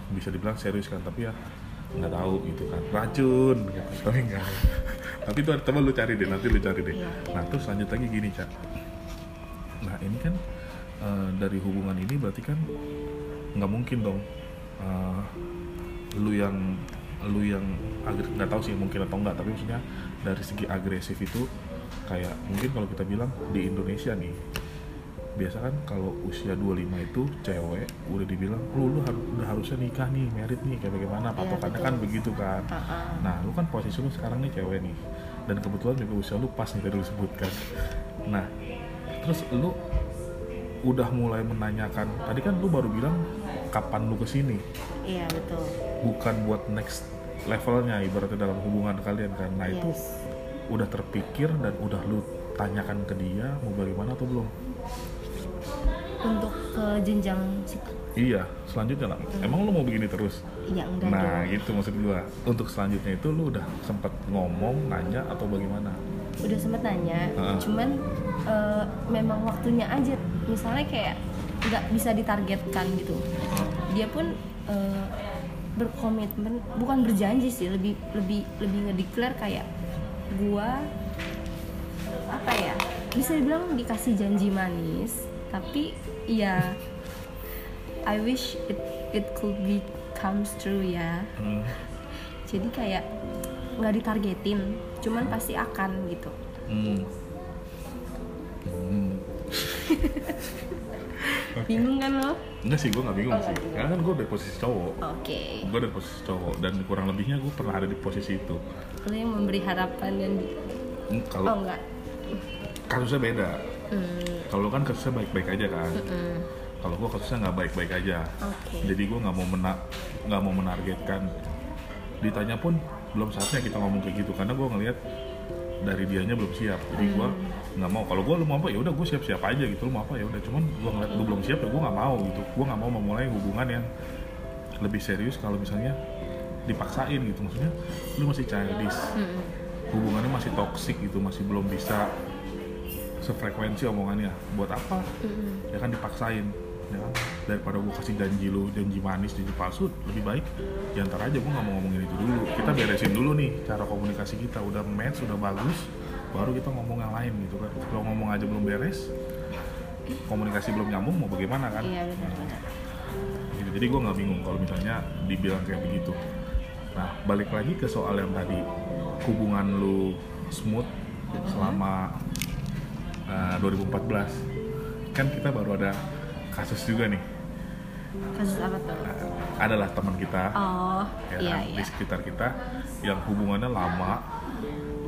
bisa dibilang serius kan tapi ya nggak tahu gitu kan. Racun gitu. Tapi enggak tapi itu coba lu cari deh nanti lu cari deh. Iya. nah terus lanjut lagi gini cak. Nah ini kan eh, dari hubungan ini berarti kan nggak mungkin dong eh, lu yang lu yang nggak tahu sih mungkin atau enggak tapi maksudnya dari segi agresif itu kayak mungkin kalau kita bilang di Indonesia nih biasa kan kalau usia 25 itu cewek udah dibilang lu lu harus udah harusnya nikah nih merit nih kayak bagaimana? Patokannya betul. kan begitu kan. Uh-uh. nah lu kan posisi lu sekarang nih cewek nih dan kebetulan juga usia lu pas nih tadi lu sebutkan. Nah terus lu udah mulai menanyakan tadi kan lu baru bilang kapan lu ke sini. Iya betul. Bukan buat next levelnya ibaratnya dalam hubungan kalian kan. Nah itu yes. udah terpikir dan udah lu tanyakan ke dia mau bagaimana atau belum untuk ke jenjang iya selanjutnya lah. Emang lu mau begini terus? Ya enggak nah dong gitu maksud gua. Untuk selanjutnya itu lu udah sempet ngomong nanya atau bagaimana? Udah sempet nanya Heeh. cuman eh, memang waktunya aja. Misalnya kayak nggak bisa ditargetkan gitu. Dia pun eh, berkomitmen bukan berjanji sih lebih lebih lebih ngedeklar kayak gua apa ya bisa dibilang dikasih janji manis tapi ya I wish it it could be comes true ya Hmm. jadi kayak nggak ditargetin cuman pasti akan gitu Hmm. Hmm. bingung kan lo Enggak sih, gue gak bingung Oh, sih. nggak bingung. Karena kan gue dari posisi cowok. oke Gue dari posisi cowok dan kurang lebihnya gue pernah ada di posisi itu. lo yang memberi harapan dan Hmm, oh Kalau enggak kasusnya beda. Hmm, Kalau kan kasusnya baik-baik aja kan. hmm, Kalau gue kasusnya nggak baik-baik aja. oke Jadi gue nggak mau mena nggak mau menargetkan. Ditanya pun belum saatnya kita ngomong kayak gitu karena gue ngelihat dari dianya belum siap. Jadi gue Hmm. nggak mau. Kalau gue lu mau apa ya udah gue siap-siap aja gitu. Lu mau apa ya udah. Cuman gue ngeliat lu belum siap ya gue nggak mau gitu. Gue nggak mau memulai hubungan yang lebih serius kalau misalnya dipaksain gitu. Maksudnya lu masih childish. Hmm, Hubungannya masih toksik gitu. Masih belum bisa sefrekuensi omongannya. Buat apa? hmm, ya kan dipaksain ya kan? Daripada gue kasih janji lu janji manis janji palsu lebih baik ya ntar aja gue nggak mau ngomongin itu dulu. Kita beresin dulu nih cara komunikasi kita. Udah match udah bagus baru kita ngomong yang lain gitu kan. Kalau ngomong aja belum beres komunikasi belum nyambung mau bagaimana kan? Iya Nah, gitu. jadi gue nggak bingung kalau misalnya dibilang kayak begitu. Nah balik lagi ke soal yang tadi. Hubungan lu smooth selama uh, 2014 kan kita baru ada kasus juga nih. Kasus apa tuh? Uh, adalah teman kita. Oh ya iya kan, iya. Di sekitar kita yang hubungannya lama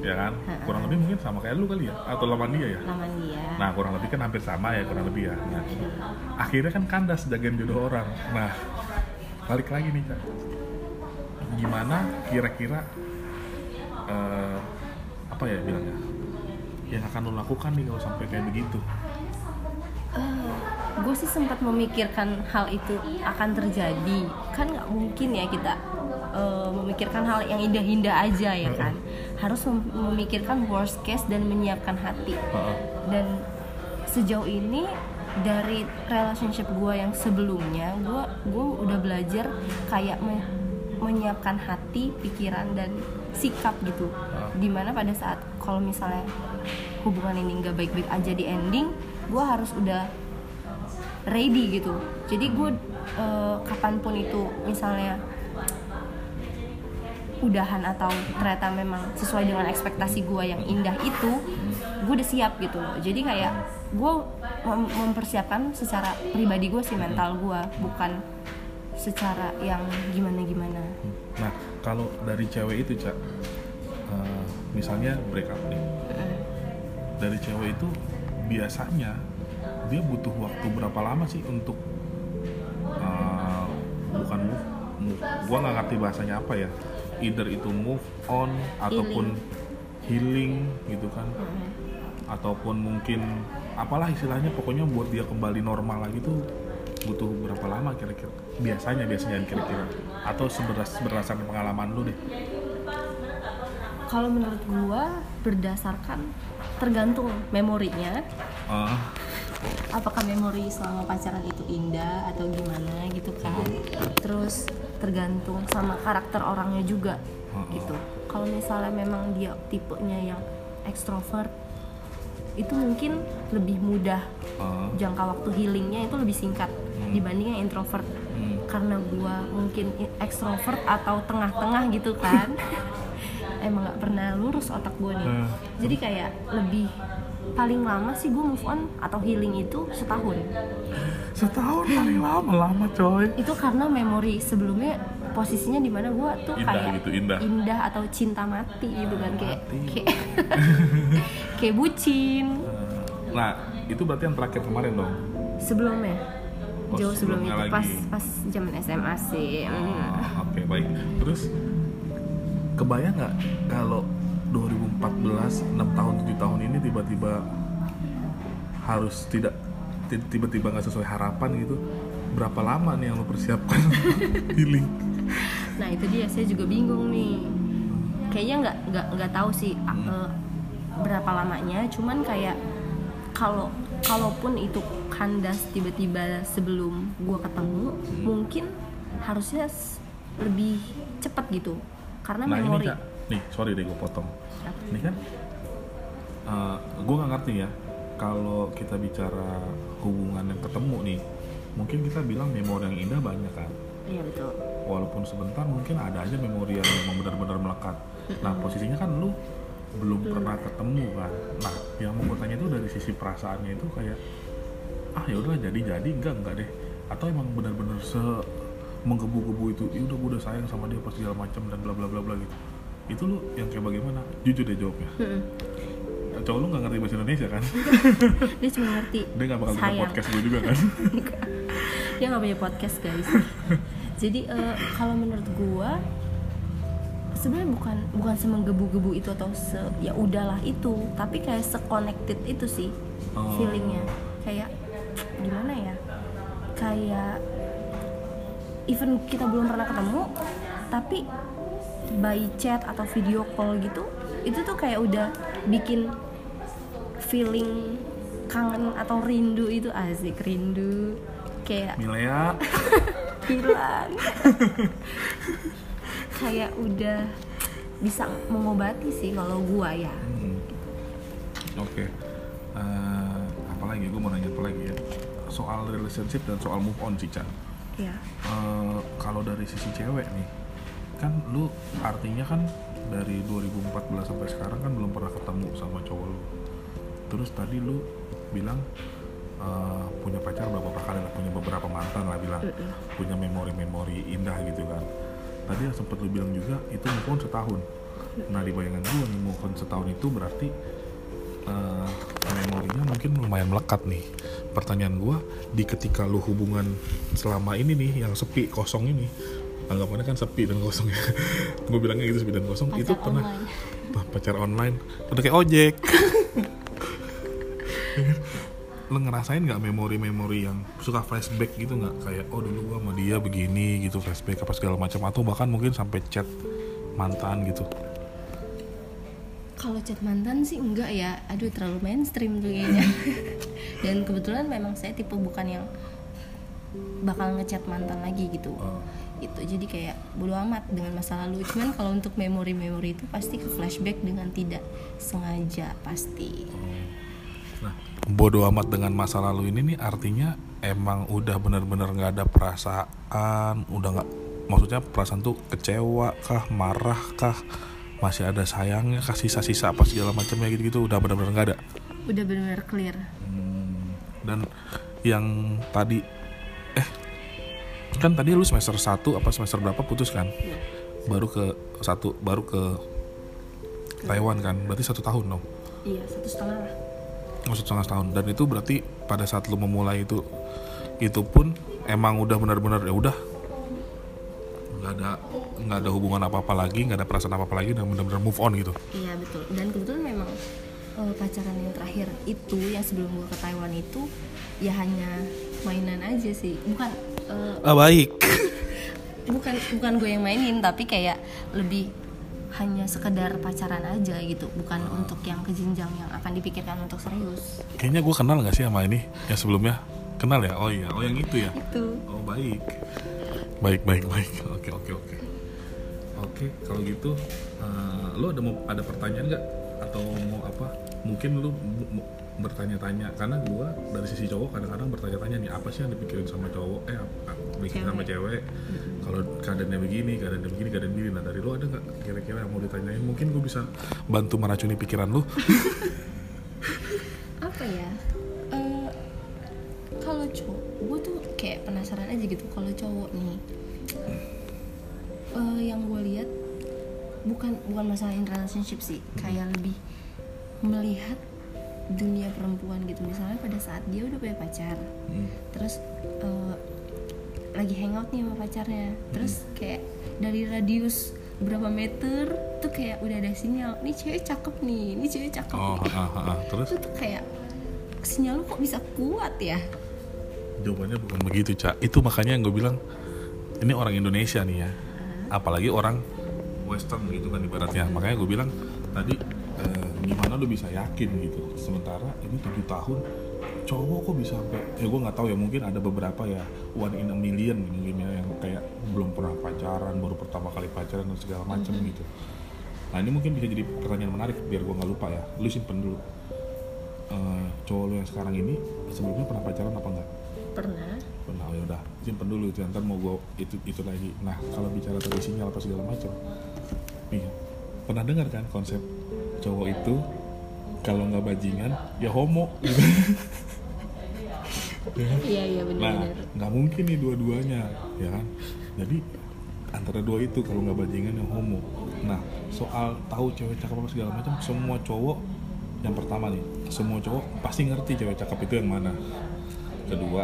ya kan? Kurang lebih mungkin sama kayak lu kali ya? Atau lama dia ya? Nama dia. Nah kurang lebih kan hampir sama ya kurang lebih ya. Nah, akhirnya kan kandas jagain jodoh orang. Nah balik lagi nih kak, gimana kira-kira eh, apa ya bilangnya yang akan lo lakukan nih kalau sampai kayak begitu? gue sih sempat memikirkan hal itu akan terjadi. Kan nggak mungkin ya kita eh, memikirkan hal yang indah-indah aja ya kan? Harus mem- memikirkan worst case dan menyiapkan hati. Dan sejauh ini dari relationship gue yang sebelumnya gue gue udah belajar kayak me- menyiapkan hati pikiran dan sikap gitu. Di mana pada saat kalau misalnya hubungan ini nggak baik-baik aja di ending gue harus udah ready gitu. Jadi gue eh, kapan pun itu misalnya udahan atau ternyata memang sesuai dengan ekspektasi gue yang indah itu gue udah siap gitu loh. Jadi kayak gue mem- mempersiapkan secara pribadi gue sih mental gue bukan secara yang gimana gimana Nah kalau dari cewek itu cak, eh, misalnya break up nih, dari cewek itu biasanya dia butuh waktu berapa lama sih untuk eh, bukan move, move gua nggak ngerti bahasanya apa ya. Either itu move on ataupun healing. gitu kan. Ataupun mungkin apalah istilahnya pokoknya buat dia kembali normal lagi tuh butuh berapa lama kira-kira? Biasanya biasanya kira-kira. Atau seberas berdasarkan pengalaman lu deh kalau menurut gue berdasarkan tergantung memorinya. Ah, apakah memori selama pacaran itu indah atau gimana gitu kan. Terus tergantung sama karakter orangnya juga Heeh. gitu. Kalau misalnya memang dia tipenya yang ekstrovert itu mungkin lebih mudah Ah, jangka waktu healingnya itu lebih singkat Hmm. dibanding yang introvert. Hmm. karena gua mungkin ekstrovert atau tengah-tengah gitu kan emang nggak pernah lurus otak gue nih. Hmm. jadi kayak lebih paling lama sih gue move on atau healing itu setahun. Setahun paling lama lama coy. Itu karena memori sebelumnya posisinya di mana gue tuh Indah kayak gitu, indah. atau cinta mati gitu kan kayak kayak kayak bucin. Nah itu berarti yang terakhir kemarin dong? Sebelumnya. Oh, jauh sebelum itu sebelumnya pas lagi. pas zaman SMA sih. Hmm. Oh, oke baik. Terus kebayang nggak kalau 2014 6 tahun 7 tahun ini tiba-tiba harus tidak ti- tiba-tiba nggak sesuai harapan gitu berapa lama nih yang lo persiapkan healing Nah itu dia saya juga bingung nih. Kayaknya nggak nggak nggak tahu sih a- eh, berapa lamanya. Cuman kayak kalau kalaupun itu kandas tiba-tiba sebelum gua ketemu, mungkin harusnya lebih cepat gitu. Karena nah ini memori. kak. Nih sorry deh gue potong. Apa? ini kan? Gue nggak ngerti ya kalau kita bicara hubungan yang ketemu nih mungkin kita bilang memori yang indah banyak kan? Iya betul. walaupun sebentar mungkin ada aja memori yang memang benar-benar melekat. Nah posisinya kan lu belum pernah ketemu kan? Nah yang mau gue tanya itu dari sisi perasaannya itu kayak ah ya udah jadi jadi enggak enggak deh. Atau emang benar-benar se menggebu-gebu itu ya udah gue udah sayang sama dia pas segala macam dan bla bla bla bla gitu itu lu yang kayak bagaimana jujur deh jawabnya Mm-mm. cowok lu nggak ngerti bahasa Indonesia kan Dia cuma ngerti. dia nggak bakal dengar sayang. podcast gue juga kan dia nggak punya podcast guys jadi eh, kalau menurut gua sebenarnya bukan bukan semenggebu-gebu itu atau se ya udahlah itu tapi kayak se-connected itu sih Oh. feelingnya kayak gimana ya kayak even kita belum pernah ketemu tapi by chat atau video call gitu itu tuh kayak udah bikin feeling kangen atau rindu itu asik rindu kayak Milea hilang kayak udah bisa mengobati sih kalau gua ya Hmm. Oke. Eh, apa lagi? Gue mau nanya apa lagi ya? Soal relationship dan soal move on sih, Chan. Ya Eh, kalau dari sisi cewek nih, kan lu artinya kan dari 2014 sampai sekarang kan belum pernah ketemu sama cowok lu. Terus tadi lu bilang eh, punya pacar beberapa kali lah, punya beberapa mantan lah bilang, punya memori-memori indah gitu kan. Tadi yang sempat lu bilang juga itu move on setahun. Nah di bayangan gue nih move on setahun itu berarti eh, memorinya mungkin lumayan melekat nih. Pertanyaan gue di ketika lu hubungan selama ini nih yang sepi kosong ini anggapannya kan sepi dan kosong ya. Gue bilangnya gitu sepi dan kosong. Pacar itu pernah online. Pacar online. Udah kayak ojek. Lo ngerasain nggak memori-memori yang suka flashback gitu nggak? Kayak oh dulu gua sama dia begini gitu flashback apa segala macam. Atau bahkan mungkin sampai chat mantan gitu kalau chat mantan sih enggak ya. Aduh terlalu mainstream tuh kayaknya. Dan kebetulan memang saya tipe bukan yang bakal ngechat mantan lagi gitu. Oh. itu jadi kayak bodo amat dengan masa lalu. Cuman kalau untuk memori-memori itu pasti ke flashback dengan tidak sengaja pasti. Nah, bodoh amat dengan masa lalu ini nih artinya emang udah bener-bener nggak ada perasaan, udah nggak, maksudnya perasaan tuh kecewa kah, marah kah, masih ada sayangnya kah, sisa-sisa apa segala macamnya gitu-gitu udah bener-bener nggak ada. udah benar-benar clear Hmm, dan yang tadi, eh, kan tadi lu semester 1 apa semester berapa putus kan? Iya. Baru ke satu, baru ke Taiwan kan? Berarti satu tahun dong. iya satu setengah lah Oh, satu setengah tahun dan itu berarti pada saat lu memulai itu itu pun emang udah benar-benar ya udah nggak ada nggak ada hubungan apa apa lagi nggak ada perasaan apa apa lagi dan benar-benar move on gitu Iya betul. Dan kebetulan memang eh, pacaran yang terakhir itu yang sebelum gue ke Taiwan itu ya hanya mainan aja sih. Bukan eh, ah baik bukan bukan gue yang mainin tapi kayak lebih hanya sekedar pacaran aja gitu. Bukan untuk yang ke jenjang yang akan dipikirkan untuk serius. kayaknya gue kenal nggak sih sama ini yang sebelumnya kenal ya oh iya oh yang itu ya Itu. oh baik baik baik baik. Oke oke oke. Oke kalau gitu eh, lu ada mau ada pertanyaan nggak? Atau mau apa? Mungkin mu- bertanya-tanya. Karena gue dari sisi cowok kadang-kadang bertanya-tanya nih apa sih yang dipikirin sama cowok? Eh apa dipikirin sama cewek. Kalau keadaannya begini keadaannya begini keadaan begini. Nah dari lu ada nggak kira-kira yang mau ditanyain? Mungkin gue bisa bantu meracuni pikiran lu aja gitu kalau cowok nih. Eh, yang gue lihat bukan bukan masalah in relationship sih. Kayak lebih melihat dunia perempuan gitu. Misalnya pada saat dia udah punya pacar Hmm. terus eh, lagi hangout nih sama pacarnya. Terus kayak dari radius berapa meter tuh kayak udah ada sinyal nih cewek cakep nih ini cewek cakep oh nih. ah, ah, ah. terus? Itu tuh kayak sinyal lu kok bisa kuat ya jawabannya bukan begitu cak itu makanya yang gue bilang ini orang Indonesia nih ya. Apalagi orang Western gitu kan ibaratnya. Makanya gue bilang tadi eh, gimana lu bisa yakin gitu? Sementara ini tujuh tahun cowok kok bisa sampai ya gue nggak tahu ya mungkin ada beberapa ya one in a million mungkin ya yang kayak belum pernah pacaran baru pertama kali pacaran dan segala macam gitu. Nah ini mungkin bisa jadi pertanyaan menarik biar gue nggak lupa ya. Lu simpen dulu. Eh, cowok lu yang sekarang ini sebelumnya pernah pacaran apa enggak pernah Nah ya udah simpen dulu itu ntar mau gue itu itu lagi. Nah kalau bicara tadi sinyal apa segala macam, nih pernah dengar kan konsep cowok itu kalau nggak bajingan ya homo gitu. Ya iya iya Nah benar-benar nggak mungkin nih dua-duanya ya kan. Jadi antara dua itu kalau nggak bajingan yang homo. Nah soal tahu cewek cakep apa segala macam, semua cowok yang pertama nih, semua cowok pasti ngerti cewek cakep itu yang mana. Kedua,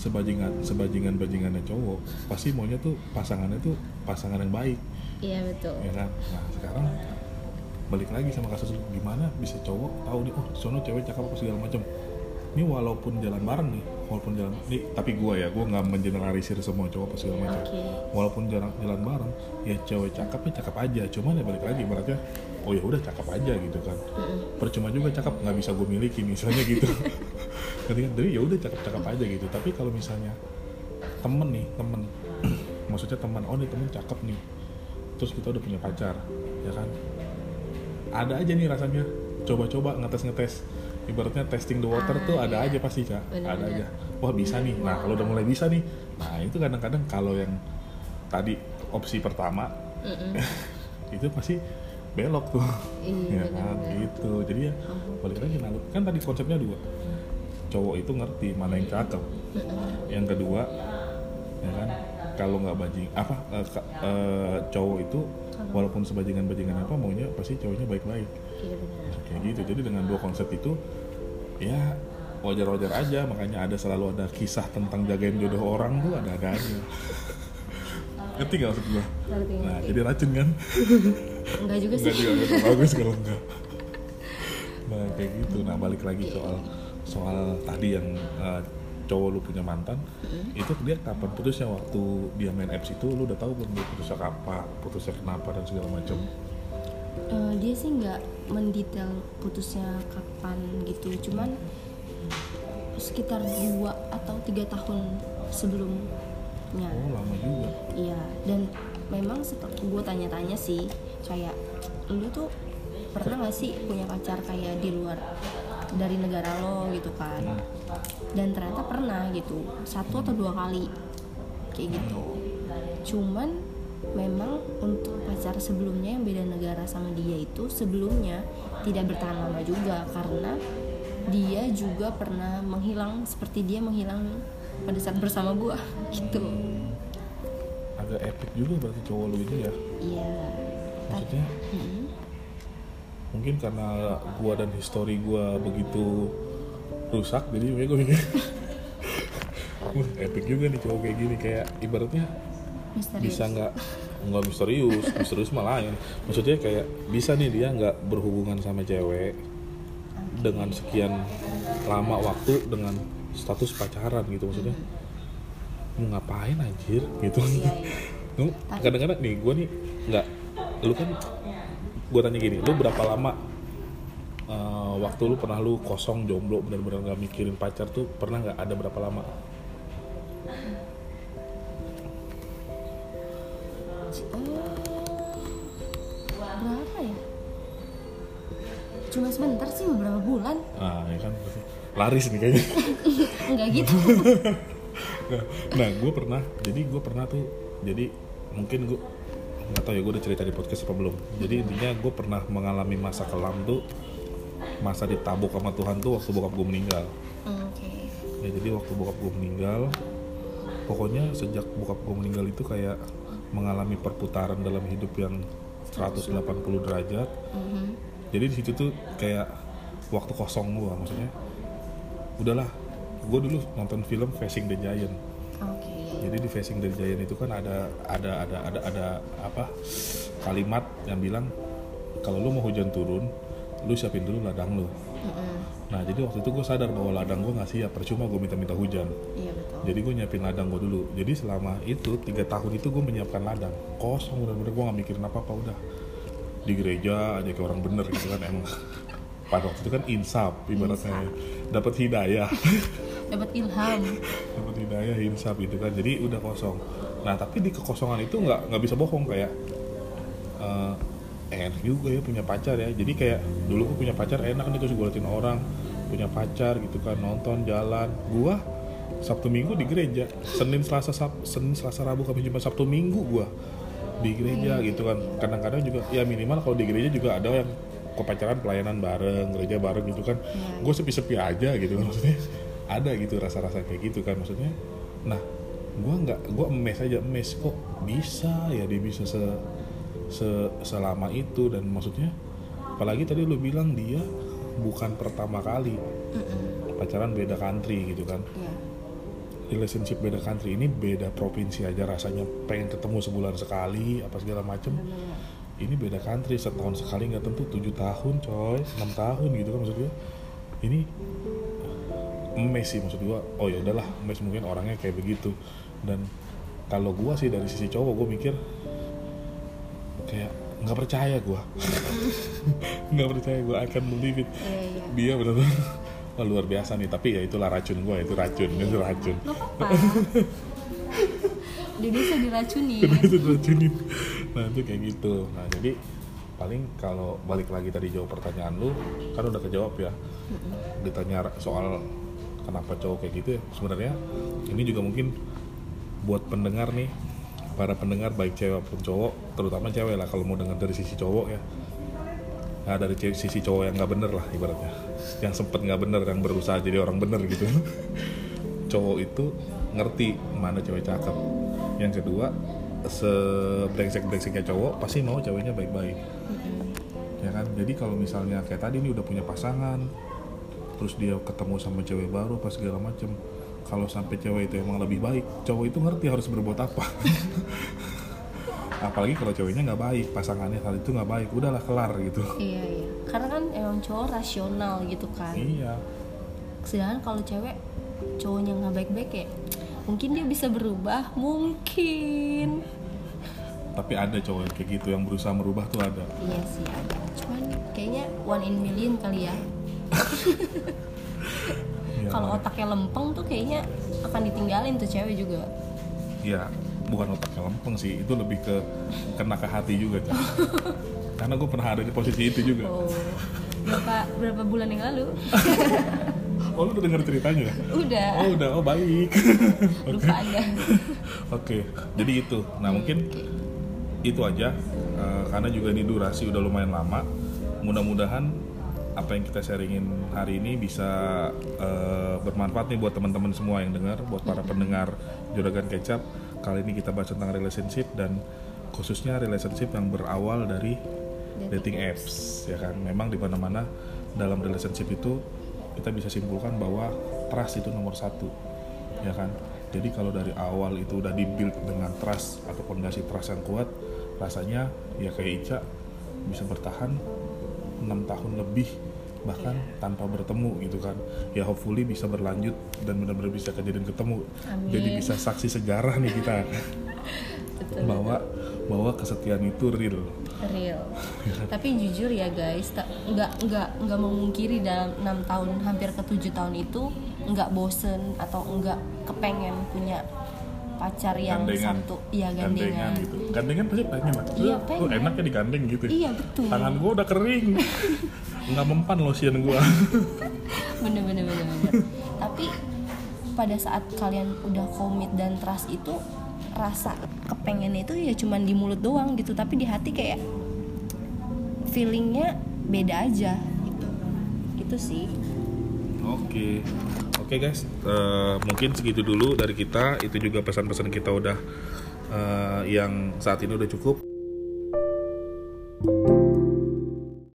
sebajingan sebajingan bajingannya cowok pasti maunya tuh pasangannya tuh pasangan yang baik. Iya betul. Ya kan? Nah sekarang balik lagi sama kasus lu. Gimana bisa cowok tahu nih oh sono cewek cakep apa segala macam. Ini walaupun jalan bareng nih walaupun jalan nih tapi gua ya gua nggak mengeneralisir semua cowok apa segala macam. Oke. walaupun jalan jalan bareng ya cewek cakep ya cakep aja. Cuman ya balik lagi ibaratnya oh ya udah cakep aja gitu kan. Percuma juga cakep nggak bisa gue miliki misalnya gitu. Ngerti kan? jadi ya udah cakep cakep aja gitu. Tapi kalau misalnya temen nih temen. Maksudnya teman oh nih temen cakep nih. Terus kita udah punya pacar ya kan? Ada aja nih rasanya. Coba-coba ngetes-ngetes ibaratnya testing the water Ah, tuh ada iya. aja pasti kak. Bener, ada aja. Wah bisa nih. Nah kalau udah mulai bisa nih. Nah itu kadang-kadang kalau yang tadi opsi pertama itu pasti belok tuh. Iya, ya kan? gitu. Jadi ya balik lagi nah, kan tadi konsepnya dua. Cowok itu ngerti mana yang cakep. Yang kedua ya kan? Kalau nggak bajing apa ka- eh, cowok itu walaupun sebajingan bajingan apa maunya pasti cowoknya baik-baik. Iya benar. Kayak gitu. Jadi dengan dua konsep itu ya wajar-wajar aja. Makanya ada selalu ada kisah tentang jagain jodoh orang tuh ada-ada aja ngerti gak maksud ngerti nah ngerti jadi racun kan? Enggak juga enggak sih. juga. Enggak bagus kalau enggak. Nah kayak gitu. Nah balik lagi soal soal tadi yang eh, cowok lu punya mantan itu dia kapan putusnya? Waktu dia main apps itu lu udah tahu belum dia putusnya kapan putusnya kenapa dan segala macam? Eh, dia sih nggak mendetail putusnya kapan gitu. Cuman sekitar dua atau tiga tahun sebelumnya. Oh lama juga. Iya, dan memang seperti gue tanya-tanya sih, kayak lu tuh pernah gak sih punya pacar kayak di luar dari negara lo gitu kan? Dan ternyata pernah gitu, satu atau dua kali kayak gitu. Cuman memang untuk pacar sebelumnya yang beda negara sama dia itu sebelumnya tidak bertahan lama juga karena dia juga pernah menghilang seperti dia menghilang pada saat bersama gue gitu. agak epic juga berarti cowok lu ini ya Iya. maksudnya Mm-mm. Mungkin karena gua dan histori gua begitu rusak jadi makanya gue mikir epic juga nih cowok kayak gini. Kayak ibaratnya Misterius. bisa nggak nggak misterius misterius malah lain. Maksudnya kayak bisa nih dia nggak berhubungan sama cewek dengan sekian lama waktu dengan status pacaran gitu maksudnya. Mau ngapain anjir? Gitu. Iya, iya. Kadang-kadang nih gue nih nggak lu kan gue tanya gini lu berapa lama eh, waktu lu pernah lu kosong jomblo benar-benar nggak mikirin pacar tuh pernah nggak ada berapa lama? Berapa ya? cuma sebentar sih beberapa bulan. Nah ya kan laris nih kayaknya. Nggak gitu. Nah, nah gue pernah jadi gue pernah tuh jadi mungkin gue nggak tahu ya gue udah cerita di podcast apa belum. Jadi intinya gue pernah mengalami masa kelam tuh masa ditabuk sama Tuhan tuh waktu bokap gue meninggal. Oke. Ya jadi waktu bokap gue meninggal pokoknya sejak bokap gue meninggal itu kayak mengalami perputaran dalam hidup yang 180 derajat. Mhm. jadi di situ tuh kayak waktu kosong gue maksudnya udahlah gue dulu nonton film Facing the Giant oke. Jadi di Facing the Giant itu kan ada ada ada ada ada apa kalimat yang bilang kalau lu mau hujan turun lu siapin dulu ladang lu. Mm-mm. nah jadi waktu itu gue sadar bahwa ladang gue nggak siap percuma gue minta-minta hujan. Iya betul. Jadi gue nyiapin ladang gue dulu. Jadi selama itu tiga tahun itu gue menyiapkan ladang. Kosong bener-bener gue nggak mikirin apa-apa udah. Di gereja aja kayak orang bener gitu kan emang. Pada waktu itu kan insaf ibaratnya. Dapat hidayah dapat ilham. Dapat hidayah insaf gitu kan. Jadi udah kosong. Nah tapi di kekosongan itu nggak nggak bisa bohong. Kayak eh enak juga ya punya pacar ya. Jadi kayak dulu gue punya pacar enak nih terus gue liatin orang. Punya pacar gitu kan nonton jalan. Gua Sabtu Minggu di gereja. Senin Selasa Sab Senin Selasa Rabu Kamis Jumat Sabtu Minggu gua di gereja gitu kan. Kadang-kadang juga ya minimal kalau di gereja juga ada yang kepacaran pelayanan bareng gereja bareng gitu kan. Iya. gue sepi-sepi aja gitu kan maksudnya ada gitu rasa-rasa kayak gitu kan maksudnya. Nah gue nggak gue emes aja emes kok bisa ya dia bisa se, se- selama itu. Dan maksudnya apalagi tadi lu bilang dia bukan pertama kali Mm-mm. pacaran beda country gitu kan. Iya. Relationship beda country ini beda provinsi aja rasanya pengen ketemu sebulan sekali apa segala macem. Bener. ini beda country setahun sekali nggak tentu tujuh tahun coy enam tahun gitu kan maksud gue ini emes sih maksud gue oh ya udahlah emes mungkin orangnya kayak begitu. Dan kalau gue sih dari sisi cowok gue mikir kayak nggak percaya gue nggak percaya gue akan believe it. Iya iya. Dia benar-benar wah luar biasa nih. Tapi ya itu lah racun gue itu racun itu racun. Dia bisa diracuni. Itu diracunin nah itu kayak gitu. Nah jadi paling kalau balik lagi tadi jawab pertanyaan lu kan udah kejawab ya. Ditanya soal kenapa cowok kayak gitu ya? Sebenarnya ini juga mungkin buat pendengar nih para pendengar baik cewek maupun cowok terutama cewek lah kalau mau dengar dari sisi cowok ya. Nah dari sisi cowok yang nggak bener lah ibaratnya. Yang sempet nggak bener yang berusaha jadi orang bener gitu. Cowok itu ngerti mana cewek cakep. Yang kedua sebrengsek brengseknya cowok pasti mau ceweknya baik-baik. Ya kan? Jadi kalau misalnya kayak tadi nih udah punya pasangan terus dia ketemu sama cewek baru apa segala macem. Kalau sampai cewek itu emang lebih baik cowok itu ngerti harus berbuat apa. Apalagi kalau ceweknya nggak baik pasangannya saat itu nggak baik udahlah kelar gitu. Iya iya. Karena kan emang cowok rasional gitu kan. Iya. Sedangkan kalau cewek cowoknya nggak baik-baik ya mungkin dia bisa berubah mungkin. Tapi ada cowok yang kayak gitu yang berusaha merubah tuh ada. Iya sih ada. Cuman kayaknya one in million kali ya Kalau otaknya lempeng tuh kayaknya akan ditinggalin tuh cewek juga. Ya bukan otaknya lempeng sih itu lebih ke kena ke hati juga Cak. karena gue pernah ada di posisi itu juga. Oh berapa berapa bulan yang lalu? Oh lu udah denger ceritanya? Udah. Oh udah. Oh baik. Lupa anda. Oke jadi itu. Nah mungkin itu aja. Eh, karena juga ini durasi udah lumayan lama mudah-mudahan apa yang kita sharingin hari ini bisa eh, bermanfaat nih buat teman-teman semua yang dengar buat para pendengar juragan kecap. Kali ini kita bahas tentang relationship dan khususnya relationship yang berawal dari dating apps ya kan? Memang di mana-mana dalam relationship itu kita bisa simpulkan bahwa trust itu nomor satu ya kan? Jadi kalau dari awal itu udah dibuild dengan trust atau fondasi trust yang kuat rasanya ya kayak Ica bisa bertahan enam tahun lebih bahkan tanpa bertemu gitu kan. Ya hopefully bisa berlanjut dan benar-benar bisa kejadian ketemu. Amin. jadi bisa saksi sejarah nih kita. Betul bahwa bahwa kesetiaan itu real. Real. Tapi jujur ya guys nggak nggak nggak memungkiri dalam enam tahun hampir ke tujuh tahun itu nggak bosen atau nggak kepengen punya pacar yang gandengan satu. Iya gandengan, gitu. Gandengan pasti pengen lah Iya, Tuh, pengen. enaknya digandeng gitu iya betul. Tangan gua udah kering. Nggak mempan lotion gua. Bener bener bener bener. Tapi pada saat kalian udah komit dan trust itu rasa kepengennya itu ya cuman di mulut doang gitu. Tapi di hati kayak feelingnya beda aja gitu. Gitu sih. Oke, oke guys, Eh, mungkin segitu dulu dari kita. Itu juga pesan-pesan kita udah eh, yang saat ini udah cukup.